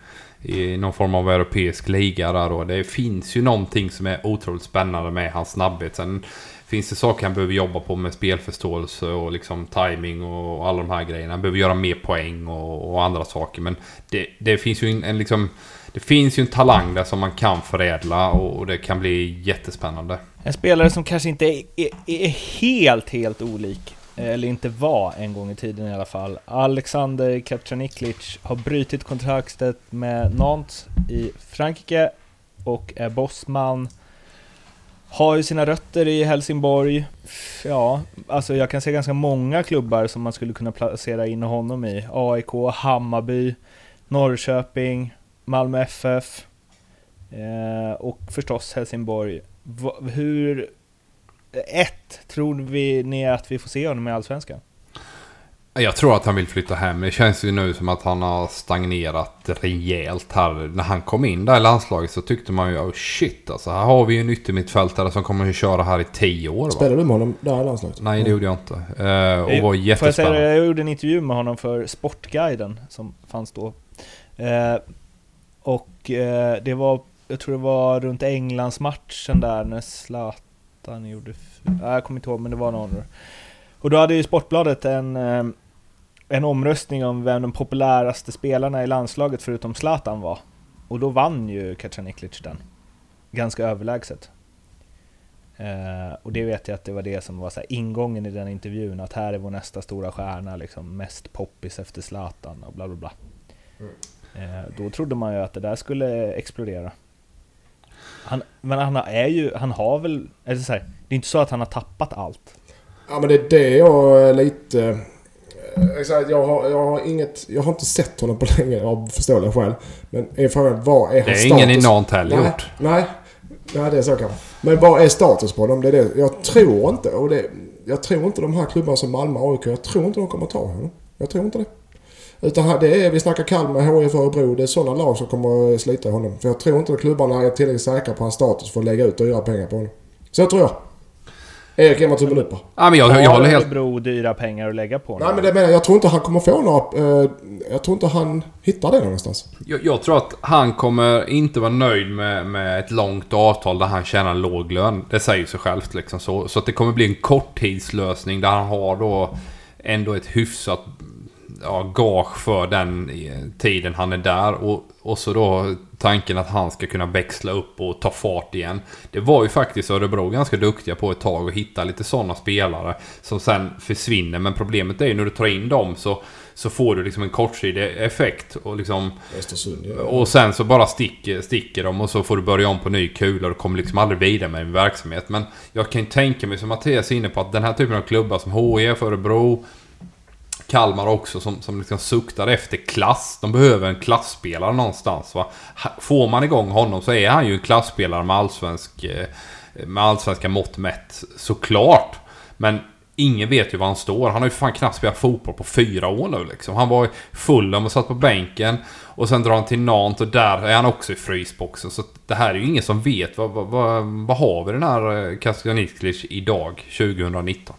i någon form av europeisk liga där då. Det finns ju någonting som är otroligt spännande med hans snabbhet. Sen finns det saker han behöver jobba på med spelförståelse och liksom timing och alla de här grejerna. Han behöver göra mer poäng och, och andra saker. Men det, det finns ju en, en liksom det finns ju en talang där som man kan förädla och det kan bli jättespännande. En spelare som kanske inte är, är, är helt, helt olik eller inte var en gång i tiden i alla fall. Alexander Kacaniklic har brutit kontraktet med Nantes i Frankrike och är bossman. Har ju sina rötter i Helsingborg. Ja, alltså jag kan se ganska många klubbar som man skulle kunna placera in honom i. AIK, Hammarby, Norrköping, Malmö FF eh, och förstås Helsingborg. V hur... Ett, tror vi ni att vi får se honom i Allsvenskan? Jag tror att han vill flytta hem. Det känns ju nu som att han har stagnerat rejält här. När han kom in där i landslaget så tyckte man ju oh shit alltså. Här har vi ju en yttermittfältare som kommer att köra här i tio år. Spelade du med honom där i landslaget? Nej det gjorde jag inte. Uh, och var jättespännande. Får jag, säga det, jag gjorde en intervju med honom för Sportguiden som fanns då. Uh, och eh, det var, jag tror det var runt Englandsmatchen där när Zlatan gjorde... Nej jag kommer inte ihåg men det var någon. Och då hade ju Sportbladet en, eh, en omröstning om vem de populäraste spelarna i landslaget förutom Zlatan var. Och då vann ju Kacaniklic den. Ganska överlägset. Uh, och det vet jag att det var det som var så ingången i den intervjun, att här är vår nästa stora stjärna, liksom mest poppis efter Zlatan och bla bla bla. Mm. Eh, då trodde man ju att det där skulle explodera. Han, men han är ju, han har väl, eller så här, det är inte så att han har tappat allt. Ja men det är det jag är lite... Eh, jag har, jag har inget... Jag har inte sett honom på länge av förståeliga skäl. Men är frågan, vad är hans status? Det är ingen i Nantes heller gjort. Nej, nej, det är så kanske. Men vad är status på honom? Det är det. Jag tror inte, och det, jag tror inte de här klubbarna som Malmö och AIK, jag tror inte de kommer ta honom. Jag tror inte det. Utan det är, vi snackar Kalmar, HIF Örebro. Det är sådana lag som kommer att slita honom. För jag tror inte att klubbarna är tillräckligt säkra på hans status för att lägga ut dyra pengar på honom. Så tror jag. Erik, ge mig tummen upp Ja, men jag, jag, håller helt... Örebro dyra pengar att lägga på honom? Nej, men det menar jag. tror inte han kommer få några... Eh, jag tror inte han hittar det någonstans. Jag, jag, tror att han kommer inte vara nöjd med, med ett långt avtal där han tjänar låg lön. Det säger sig självt liksom. Så, så att det kommer bli en korttidslösning där han har då ändå ett hyfsat ja, gage för den eh, tiden han är där. Och, och så då tanken att han ska kunna växla upp och ta fart igen. Det var ju faktiskt Örebro ganska duktiga på ett tag att hitta lite sådana spelare som sen försvinner. Men problemet är ju när du tar in dem så, så får du liksom en kortsidig effekt. Och, liksom, ja. och sen så bara sticker, sticker de och så får du börja om på ny kula och kommer liksom aldrig vidare med din verksamhet. Men jag kan ju tänka mig som Mattias är inne på att den här typen av klubbar som HIF, Örebro, Kalmar också som, som liksom suktar efter klass. De behöver en klassspelare någonstans. Va? Får man igång honom så är han ju en klassspelare med, allsvensk, eh, med allsvenska mått mätt. Såklart. Men ingen vet ju var han står. Han har ju fan knappt spelat fotboll på fyra år nu liksom. Han var i Fulham och satt på bänken. Och sen drar han till Nantes och där är han också i frysboxen. Så det här är ju ingen som vet. Vad, vad, vad, vad har vi den här eh, Kaskaniklic idag, 2019?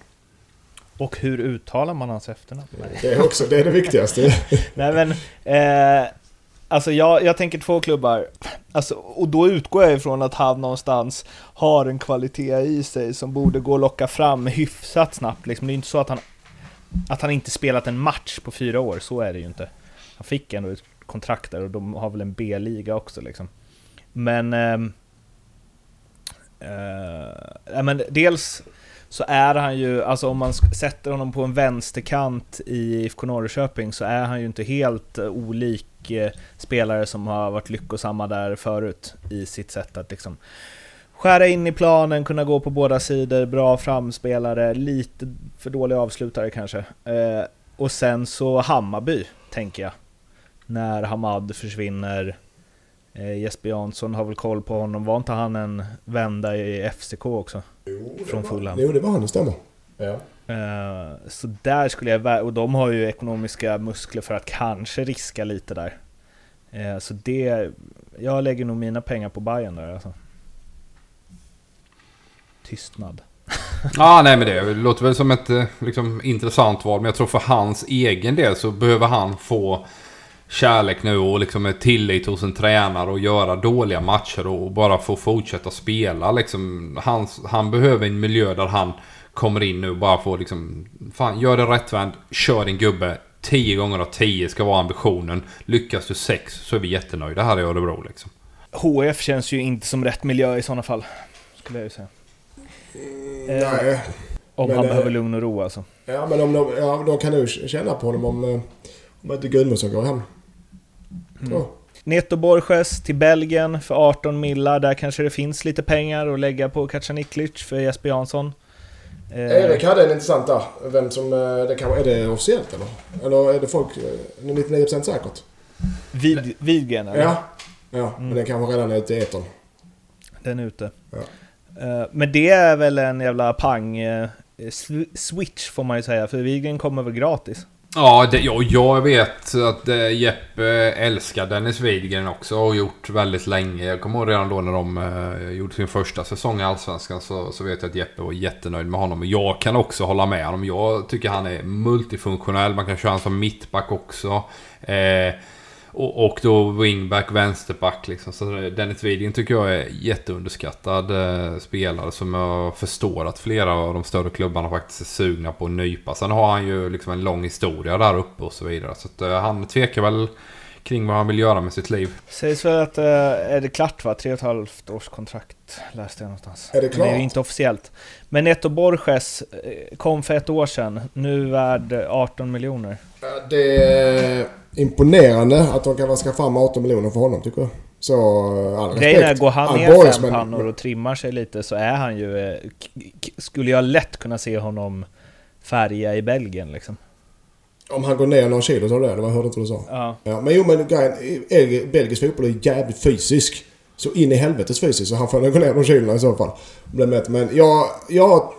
Och hur uttalar man hans efternamn? Det är också det, är det viktigaste. [LAUGHS] Nej men, eh, alltså jag, jag tänker två klubbar. Alltså, och då utgår jag ifrån att han någonstans har en kvalitet i sig som borde gå att locka fram hyfsat snabbt. Liksom. Det är inte så att han, att han inte spelat en match på fyra år, så är det ju inte. Han fick ändå ett kontrakt där och de har väl en B-liga också liksom. Men... ehm, eh, ja, men dels så är han ju, alltså om man sätter honom på en vänsterkant i IFK Norrköping så är han ju inte helt eh, olik eh, spelare som har varit lyckosamma där förut i sitt sätt att liksom skära in i planen, kunna gå på båda sidor, bra framspelare, lite för dålig avslutare kanske. Eh, och sen så Hammarby, tänker jag. När Hamad försvinner. Eh, Jesper Jansson har väl koll på honom, var inte han en vända i FCK också? Jo, Från Fulham. Jo, det var han, det stämmer. Ja. Eh, Så där skulle jag, och de har ju ekonomiska muskler för att kanske riska lite där. Eh, Så det, jag lägger nog mina pengar på Bayern där alltså. Tystnad. [LAUGHS] Ja, nej men det låter väl som ett eh, liksom, intressant val. Men jag tror för hans egen del så behöver han få kärlek nu och liksom ett tillit hos en tränare och göra dåliga matcher och bara få fortsätta spela. Liksom, hans, han behöver en miljö där han kommer in nu och bara får liksom... Fan, gör det rättvänd, kör din gubbe. 10 gånger av 10 ska vara ambitionen. Lyckas du 6 så är vi jättenöjda här i Örebro liksom. HF känns ju inte som rätt miljö i sådana fall. Skulle jag ju säga. Eh, Nej. Om men, han eh, behöver lugn och ro alltså. Ja, men om de, ja, de kan nog känna på honom om, eh, om inte Gudmundsson går hem. Mm. Neto Borges till Belgien för 18 millar. Där kanske det finns lite pengar att lägga på Kacaniklic för Jesper Jansson. Eh, Erik hade en intressant där. Vem som... eh, Det kan, är det officiellt eller? Eller är det folk... eh, 99% säkert? Vid, Widgren eller? Ja. Ja, men den kanske redan är ute i etern. Den är ute. Ja. Eh, Men det är väl en jävla pang eh, sw- switch får man ju säga, för Widgren kommer väl gratis? Ja, det, ja, jag vet att eh, Jeppe älskar Dennis Widgren också och har gjort väldigt länge. Jag kommer ihåg redan då när de eh, gjorde sin första säsong i Allsvenskan så, så vet jag att Jeppe var jättenöjd med honom. Och jag kan också hålla med honom. Jag tycker han är multifunktionell. Man kan köra honom som mittback också. Eh, och, och då wingback, vänsterback liksom. Så Dennis Widgren tycker jag är jätteunderskattad eh, spelare som jag förstår att flera av de större klubbarna faktiskt är sugna på att nypa. Sen har han ju liksom en lång historia där uppe och så vidare. Så att, eh, han tvekar väl kring vad han vill göra med sitt liv. Sägs väl att, eh, är det klart va? Tre och ett halvt års kontrakt läste jag någonstans. Är det Men det är klart? ju inte officiellt. Men Neto Borges eh, kom för ett år sedan, nu värd 18 miljoner. Ja, Det är imponerande att de kan vaska fram 18 miljoner för honom tycker jag. Så eh, all respekt. Grejen är, går han ner boys, fem pannor och trimmar sig lite så är han ju... eh, Skulle jag lätt kunna se honom färga i Belgien liksom. Om han går ner några kilo så är det Jag hörde inte vad du sa. Ja. Ja, men jo men grejen, belgisk fotboll är jävligt fysisk. Så in i helvetes fysisk så han får nog gå ner några kilona i så fall. Men jag, jag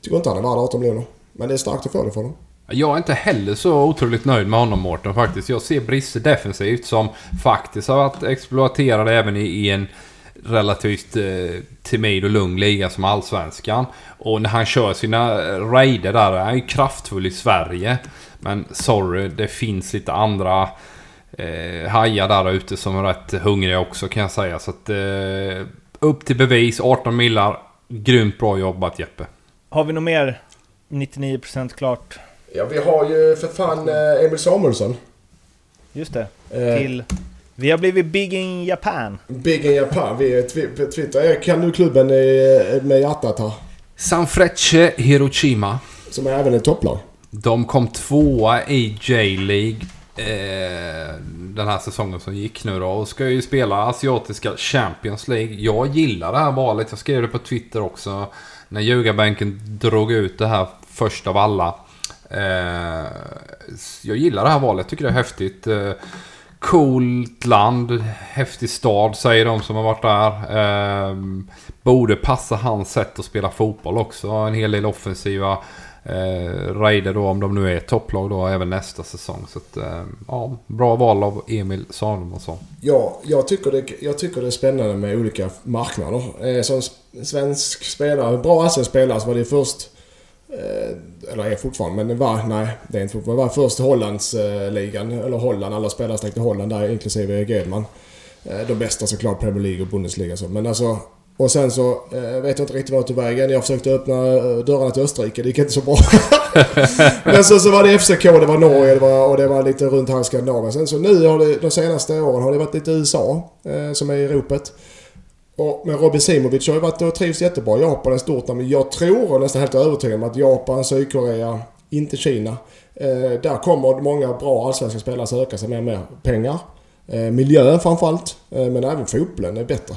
tycker inte han är värd 18 miljoner. Men det är starkt att få det för honom. Jag är inte heller så otroligt nöjd med honom Mårten faktiskt. Jag ser brister defensivt som faktiskt har varit exploaterade även i, i en relativt eh, timid och lugn liga som Allsvenskan. Och när han kör sina raider där, han är ju kraftfull i Sverige. Men sorry, det finns lite andra eh, hajar där ute som är rätt hungriga också kan jag säga. Så att eh, upp till bevis, 18 millar. Grymt bra jobbat Jeppe. Har vi något mer 99% klart? Ja, vi har ju för fan eh, Emil Samuelsson. Just det. Eh, Till... Vi har blivit big in Japan. Big in Japan. Vi är Twitter. Jag kan nu klubben med hjärtat här. Sanfrecce Hiroshima. Som är även ett topplag. De kom tvåa i J-League eh, den här säsongen som gick nu då. Och ska ju spela asiatiska Champions League. Jag gillar det här valet. Jag skrev det på Twitter också. När ljugarbänken drog ut det här först av alla. Eh, jag gillar det här valet. Tycker det är häftigt. Eh, coolt land. Häftig stad säger de som har varit där. Eh, borde passa hans sätt att spela fotboll också. En hel del offensiva eh, Raider då om de nu är topplag då även nästa säsong. Så att, eh, ja, bra val av Emil Salomonsson. Ja, jag tycker, det, jag tycker det är spännande med olika marknader. Eh, som svensk spelare, bra allsvensk spelare så var det först... Eh, eller är fortfarande, men var... Nej, det är inte fortfarande. Det var först Hollandsligan, eh, eller Holland. Alla spelare stack till Holland där, inklusive Gedman. Eh, de bästa såklart, Premier League och Bundesliga. Så. Men alltså... Och sen så eh, vet jag inte riktigt vad jag tog vägen. Jag försökte öppna eh, dörrarna till Österrike. Det gick inte så bra. [LAUGHS] Men så, så var det FCK, det var Norge det var, och det var lite runt här i Skandinavien. Sen så nu har det, de senaste åren har det varit lite USA eh, som är i ropet. Och, men Robin Simovic har ju varit och trivs jättebra. Japan är stort. Men jag tror och nästan helt övertygad om att Japan, Sydkorea, inte Kina. Eh, där kommer många bra allsvenska spelare söka sig mer och mer pengar. Eh, miljön framförallt. Eh, men även fotbollen är bättre.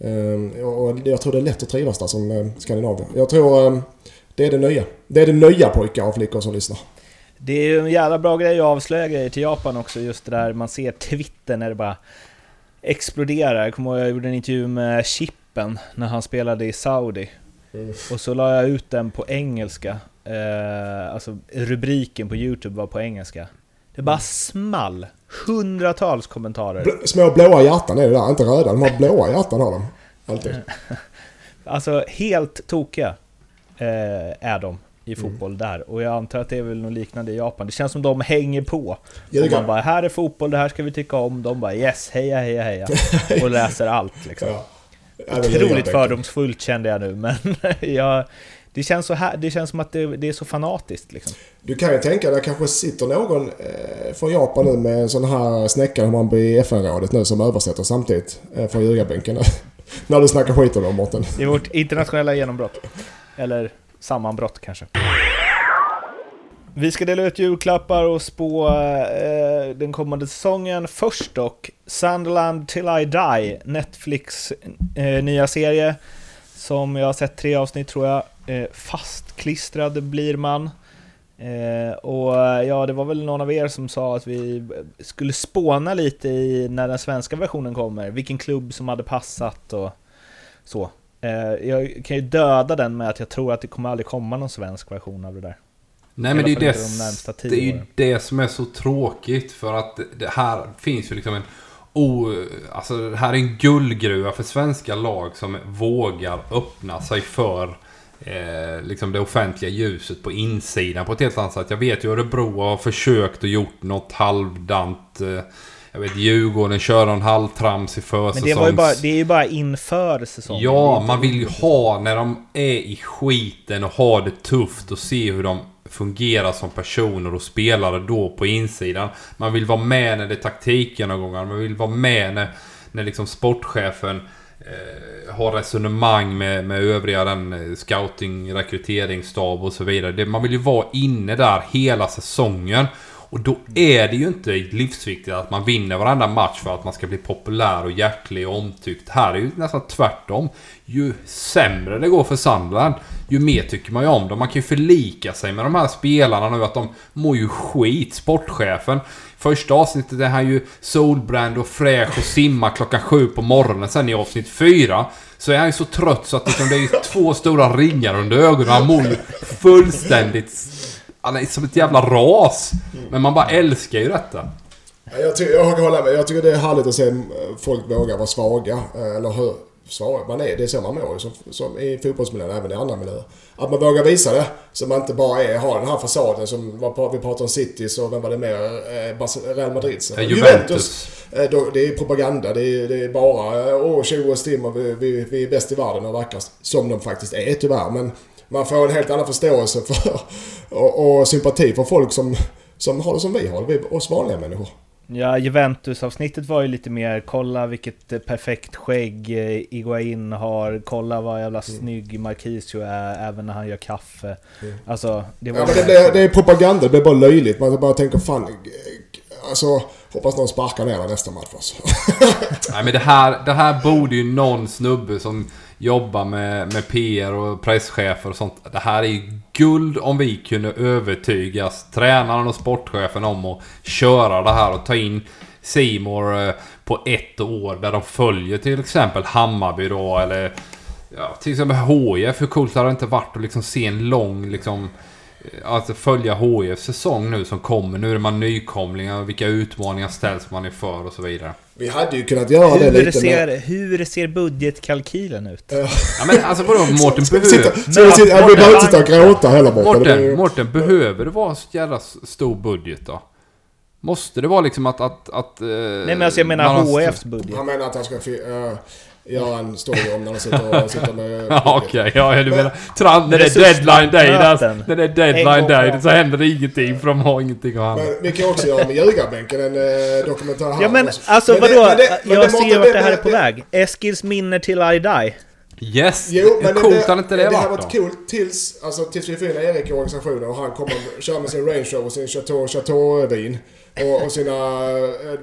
Eh, och jag tror det är lätt att trivas där som eh, Skandinavien. Jag tror eh, det är det nya. Det är det nya pojkar och flickor som lyssnar. Det är ju en jävla bra grej att avslöja grejer till Japan också, just det där man ser Twitter när det bara exploderar. Jag kommer ihåg jag gjorde en intervju med Chippen när han spelade i Saudi. Mm. Och så la jag ut den på engelska. Eh, alltså rubriken på Youtube var på engelska. Det bara small. Hundratals kommentarer. Bl- små blåa hjärtan är det där, inte röda. De har blåa hjärtan har de. Alltid. [LAUGHS] Alltså helt tokiga eh, är de i Mm. fotboll där. Och jag antar att det är väl något liknande i Japan. Det känns som de hänger på. Och man bara, här är fotboll, det här ska vi tycka om. De bara, yes, heja, heja, heja. [LAUGHS] Och läser allt liksom. Ja. Otroligt fördomsfullt kände jag nu, men [LAUGHS] jag, det, känns så här, det känns som att det, det är så fanatiskt liksom. Du kan ju tänka dig, kanske sitter någon eh, från Japan nu med en sån här snäcka hur man blir i FN-rådet nu som översätter samtidigt eh, från ljugarbänken. [LAUGHS] När du snackar skit om dem Mårten. Det är vårt internationella genombrott. Eller sammanbrott kanske. Vi ska dela ut julklappar och spå eh, den kommande säsongen. Först dock, Sunderland till I Die, Netflix eh, nya serie. Som jag har sett tre avsnitt tror jag. Eh, fastklistrad blir man. Eh, och eh, ja, det var väl någon av er som sa att vi skulle spåna lite i när den svenska versionen kommer. Vilken klubb som hade passat och så. Eh, jag kan ju döda den med att jag tror att det kommer aldrig komma någon svensk version av det där. Nej men det är det, de det, är ju det som är så tråkigt för att det här finns ju liksom en o, alltså det här är en guldgruva för svenska lag som vågar öppna sig för eh, liksom det offentliga ljuset på insidan på ett helt annat sätt. Jag vet ju Örebro har försökt och gjort något halvdant. Eh, jag vet Djurgården kör en halvtrams i Men försäsongs... det, var ju bara, det är ju bara inför säsongen. Ja, man vill ju ha när de är i skiten och har det tufft och se hur de fungerar som personer och spelare då på insidan. Man vill vara med när det är taktikgenomgångar. Man vill vara med när, när liksom sportchefen eh, har resonemang med, med övriga den eh, scouting, rekryteringsstab och så vidare. Det, man vill ju vara inne där hela säsongen. Och då är det ju inte livsviktigt att man vinner varenda match för att man ska bli populär och hjärtlig och omtyckt. Här är ju nästan tvärtom. Ju sämre det går för Sandland, ju mer tycker man ju om dem. Man kan ju förlika sig med de här spelarna nu att de mår ju skit. Sportchefen. Första avsnittet är han ju solbränd och fräsch och simmar klockan sju på morgonen. Sen i avsnitt fyra så är han ju så trött så att liksom det är ju två stora ringar under ögonen. Han mår ju fullständigt... Han är som ett jävla ras. Men man bara älskar ju detta. Ja, Jag, tycker, jag kan hålla med. Jag tycker det är härligt att se eh, folk våga vara svaga. eh, Eller hur svaga man är. Det är så man mår som, som i fotbollsmiljön, även i andra miljöer. Att man vågar visa det. Så man inte bara är, har den här fasaden som vi pratar om City så vem var det mer? Eh, Real Madrid. Ja, Juventus. Då- Det är propaganda. Det är, det är bara åh, tjo och stim och vi, vi, vi är bäst i världen och vackrast. Som de faktiskt är tyvärr. Men man får en helt annan förståelse för och, och sympati för folk som, som har det som vi har vi, oss vanliga människor. Ja, Juventus-avsnittet var ju lite mer kolla vilket perfekt skägg eh, Iguain har, kolla vad jävla mm. snygg Marquisio är även när han gör kaffe. Mm. Alltså, det var... Ja, men det, det, det är propaganda, det blir bara löjligt. Man bara tänker fan... Alltså, hoppas någon sparkar ner nästa match alltså. Nej men det här, det här borde ju någon snubbe som Jobba med, med PR och presschefer och sånt. Det här är ju guld om vi kunde övertygas, tränaren och sportchefen om att köra det här och ta in Simor eh, på ett år där de följer till exempel Hammarby då eller ja, till exempel HIF. Hur coolt hade det inte varit att liksom se en lång liksom Alltså följa HIFs säsong nu som kommer. Nu är man nykomlingar. Vilka utmaningar ställs man inför och så vidare. Vi hade ju kunnat göra hur det lite ser, med... Hur ser budgetkalkylen ut? ja men alltså vadå [LAUGHS] Mårten behöver... Vi behöver inte sitta och gråta heller Mårten. Mårten, behöver det vara så jävla stor budget då? Måste det vara liksom att... att, att Nej men alltså jag menar HIFs budget. Han menar att han ska... Uh, göra en story om när de sitter, och, [LAUGHS] sitter med... Okej, okay, ja du menar... Trump, när det är deadline day, där, när det är deadline day så händer det ingenting för de har ingenting att handla. Men vi kan också göra med ljugarbänken en eh, dokumentär här. Ja men alltså men vadå? Det, men det, men jag det ser vart det här är på väg. Eskils minne till I die. Yes! Jo, men coolt hade inte det, det Det har varit coolt tills, alltså, tills vi får in Erik i organisationen och han kommer köra med sin Range Rover, sin Chateau, Chateau-vin. Och, och sina,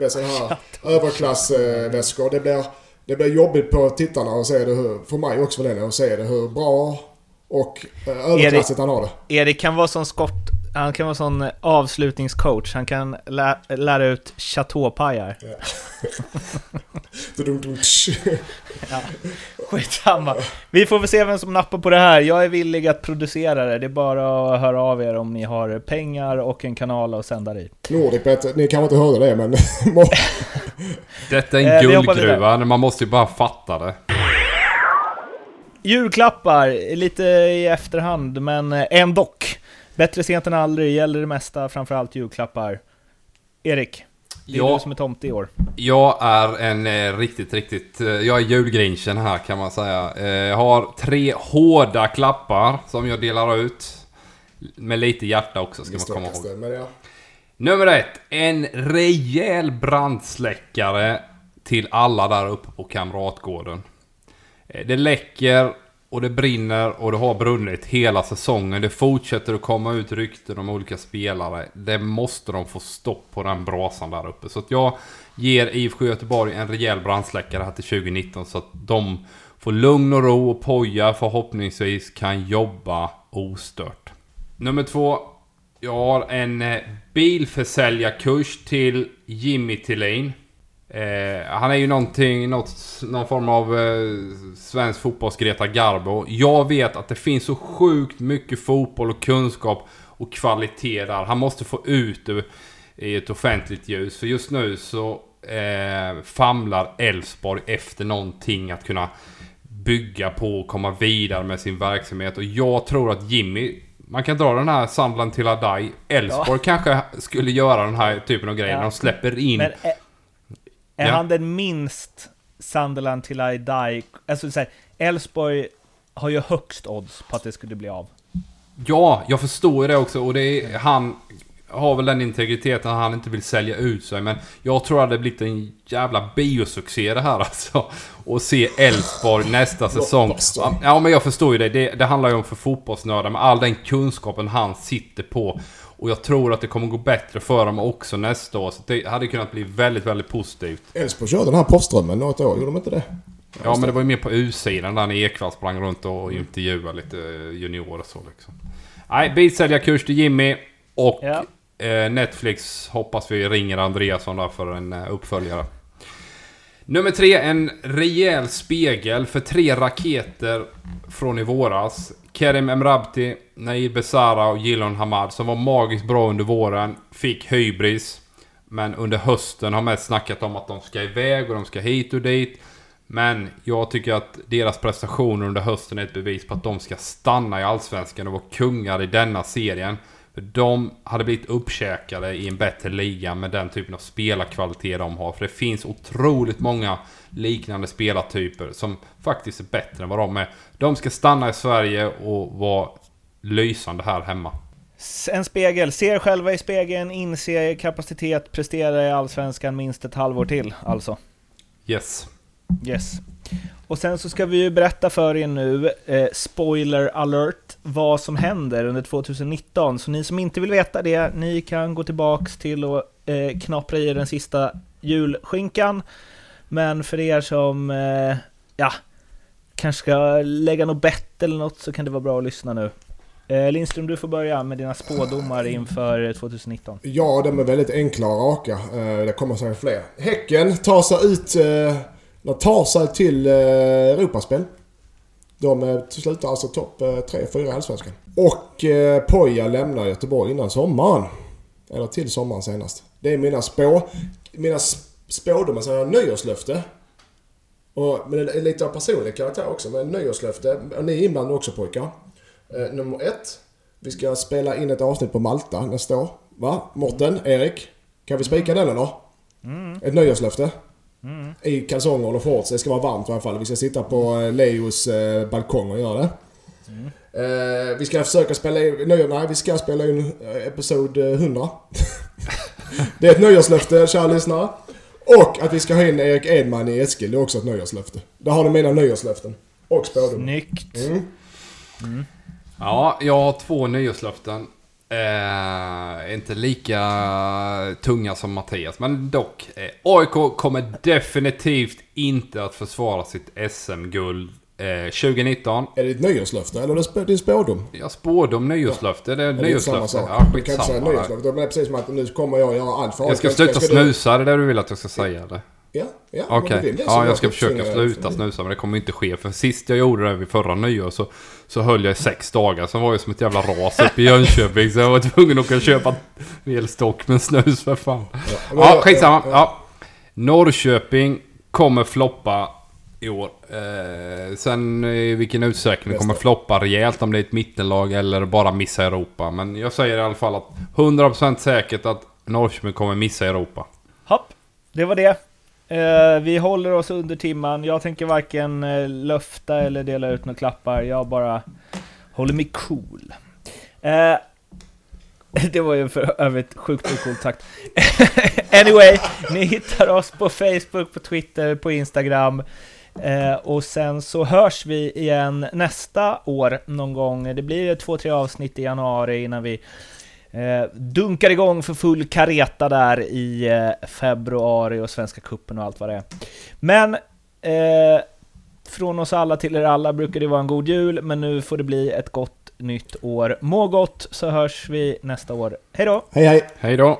äh, sådana här överklassväskor. Det blir det blir jobbigt på tittarna att se det hur, för mig också för den, att se det hur bra och eh, överklassigt han har det. Erik kan vara som skott, han kan vara sån avslutningscoach. Han kan lä lära ut chateaupajar. Ja. [LAUGHS] ja. Skitsamma. Vi får väl se vem som nappar på det här. Jag är villig att producera det. Det är bara att höra av er om ni har pengar och en kanal att sända det i. Nordicbet, ni kanske inte hörde det men... [LAUGHS] Detta är en eh, guldgruva, man måste ju bara fatta det. Julklappar, lite i efterhand, men ändå. Bättre sent än aldrig, gäller det mesta, framförallt julklappar. Erik, det är ja, du som är tomte i år. Jag är en eh, riktigt, riktigt... Eh, jag är julgrinchen här kan man säga. Eh, jag har tre hårda klappar som jag delar ut. Med lite hjärta också ska man komma ihåg. Men ja. Nummer ett. En rejäl brandsläckare till alla där uppe på Kamratgården. Eh, det läcker och det brinner och det har brunnit hela säsongen. Det fortsätter att komma ut rykten om olika spelare. Det måste de få stopp på den brasan där uppe. Så att jag ger IFK Göteborg en rejäl brandsläckare här till 2019 så att de får lugn och ro och Poja förhoppningsvis kan jobba ostört. Nummer två. Jag har en eh, bilförsäljarkurs till Jimmy Tillin. Eh, han är ju någonting, något, någon form av eh, svensk fotbolls Greta Garbo. Jag vet att det finns så sjukt mycket fotboll och kunskap och kvalitet där. Han måste få ut det i ett offentligt ljus. För just nu så eh, famlar Elfsborg efter någonting att kunna bygga på och komma vidare med sin verksamhet. Och jag tror att Jimmy man kan dra den här Sandland till Adai. Elfsborg ja. kanske skulle göra den här typen av grejer. Ja. De släpper in... Men, är ja. han den minst Sunderland till I die? Alltså så Elfsborg har ju högst odds på att det skulle bli av. Ja, jag förstår ju det också och det är, han har väl den integriteten att han inte vill sälja ut sig. Men jag tror att det blivit en jävla biosuccé det här [LAUGHS] alltså. Och se Elfsborg nästa säsong. Ja men jag förstår ju det. det. Det handlar ju om för fotbollsnördar med all den kunskapen han sitter på. Och jag tror att det kommer gå bättre för dem också nästa år. Så det hade kunnat bli väldigt, väldigt positivt. Elfsborg körde den här postströmmen något år, gjorde de inte det? Ja, men det var ju mer på U-sidan där när Ekwall sprang runt och intervjuade lite juniorer så liksom. Nej, bilsäljarkurs till Jimmy. Och ja. eh, Netflix hoppas vi ringer Andreasson där för en eh, uppföljare. Nummer tre, en rejäl spegel för tre raketer från i våras. Kerim Emrabti, Nair Besara och Gilon Hamad som var magiskt bra under våren. Fick hybris. Men under hösten har mest snackat om att de ska iväg och de ska hit och dit. Men jag tycker att deras prestationer under hösten är ett bevis på att de ska stanna i Allsvenskan och vara kungar i denna serien. De hade blivit uppkäkade i en bättre liga med den typen av spelarkvalitet de har. För det finns otroligt många liknande spelartyper som faktiskt är bättre än vad de är. De ska stanna i Sverige och vara lysande här hemma. En spegel. Se er själva i spegeln, inse er kapacitet, prestera i Allsvenskan minst ett halvår till alltså. Yes. Yes. Och sen så ska vi ju berätta för er nu, eh, spoiler alert, vad som händer under 2019. Så ni som inte vill veta det, ni kan gå tillbaks till och eh, knapra i den sista julskinkan. Men för er som, eh, ja, kanske ska lägga något bett eller något så kan det vara bra att lyssna nu. Eh, Lindström, du får börja med dina spådomar inför eh, 2019. Ja, de är väldigt enkla och raka. Eh, det kommer säkert fler. Häcken tar sig ut... Eh, Eh, de tar sig till eh, Europaspel. De eh, slutar alltså topp 3-4 i Allsvenskan. Och eh, Poja lämnar Göteborg innan sommaren. Eller till sommaren senast. Det är mina spå... Mina spådomar, så nyårslöfte. Och, men det är lite av personlig karaktär också. Men nyårslöfte. Och ni är inblandade också pojkar. Eh, nummer ett. Vi ska spela in ett avsnitt på Malta nästa år. Va? Morten, Erik. Kan vi spika den eller? Mm. Ett nyårslöfte. Mm. I kalsonger och shorts. Det ska vara varmt i alla fall. Vi ska sitta på eh, Leos eh, balkong och göra det. Mm. Eh, vi ska försöka spela in... Nej, nej, vi ska spela in episod 100. Eh, [LAUGHS] det är ett nyårslöfte, kära lyssnare. Och att vi ska ha in Erik Edman i Eskil. Det är också ett nyårslöfte. Där har ni mina nyårslöften. Och spådomar. Snyggt. Mm. Mm. Ja, jag har två nyårslöften. Eh, inte lika tunga som Mattias, men dock. Eh, AIK kommer definitivt inte att försvara sitt SM-guld eh, 2019. Är det ett nyårslöfte eller är det din spådom? Jag spådom nyårslöfte. Det är ja, nyårslöfte. Ja, skitsamma. Du kan inte säga nyårslöfte. Det är precis som att nu kommer jag göra allt för AIK. Jag ska sluta snusa, det är det du vill att jag ska säga eller? Ja, ja. Okej. Okay. Ja, jag ska försöka sluta snusa men det kommer inte ske. För sist jag gjorde det vid förra nyår så, så höll jag i sex dagar. Sen var jag som ett jävla ras uppe i Jönköping. så jag var tvungen att åka och köpa en hel stock med snus för fan. Ja, ja skitsamma. Ja. Norrköping kommer floppa i år. Eh, sen i vilken utsträckning kommer floppa rejält om det är ett mittenlag eller bara missa Europa. Men jag säger i alla fall att 100% säkert att Norrköping kommer missa Europa. Hopp, det var det. Uh, vi håller oss under timman. Jag tänker varken eh, uh, löfta eller dela ut några klappar. Jag bara håller mig cool. Uh, [LAUGHS] det var ju för övrigt sjukt ocoolt sagt. [LAUGHS] anyway, ni hittar oss på Facebook, på Twitter, på Instagram. och sen så hörs vi igen nästa år någon gång. Det blir två, tre avsnitt i januari innan vi Eh, dunkar igång för full kareta där i eh, februari och Svenska Kuppen och allt vad det är. Men eh, från oss alla till er alla brukar det vara en god jul, men nu får det bli ett gott nytt år. Må gott så hörs vi nästa år. Hej då! Hej hej! Hej då!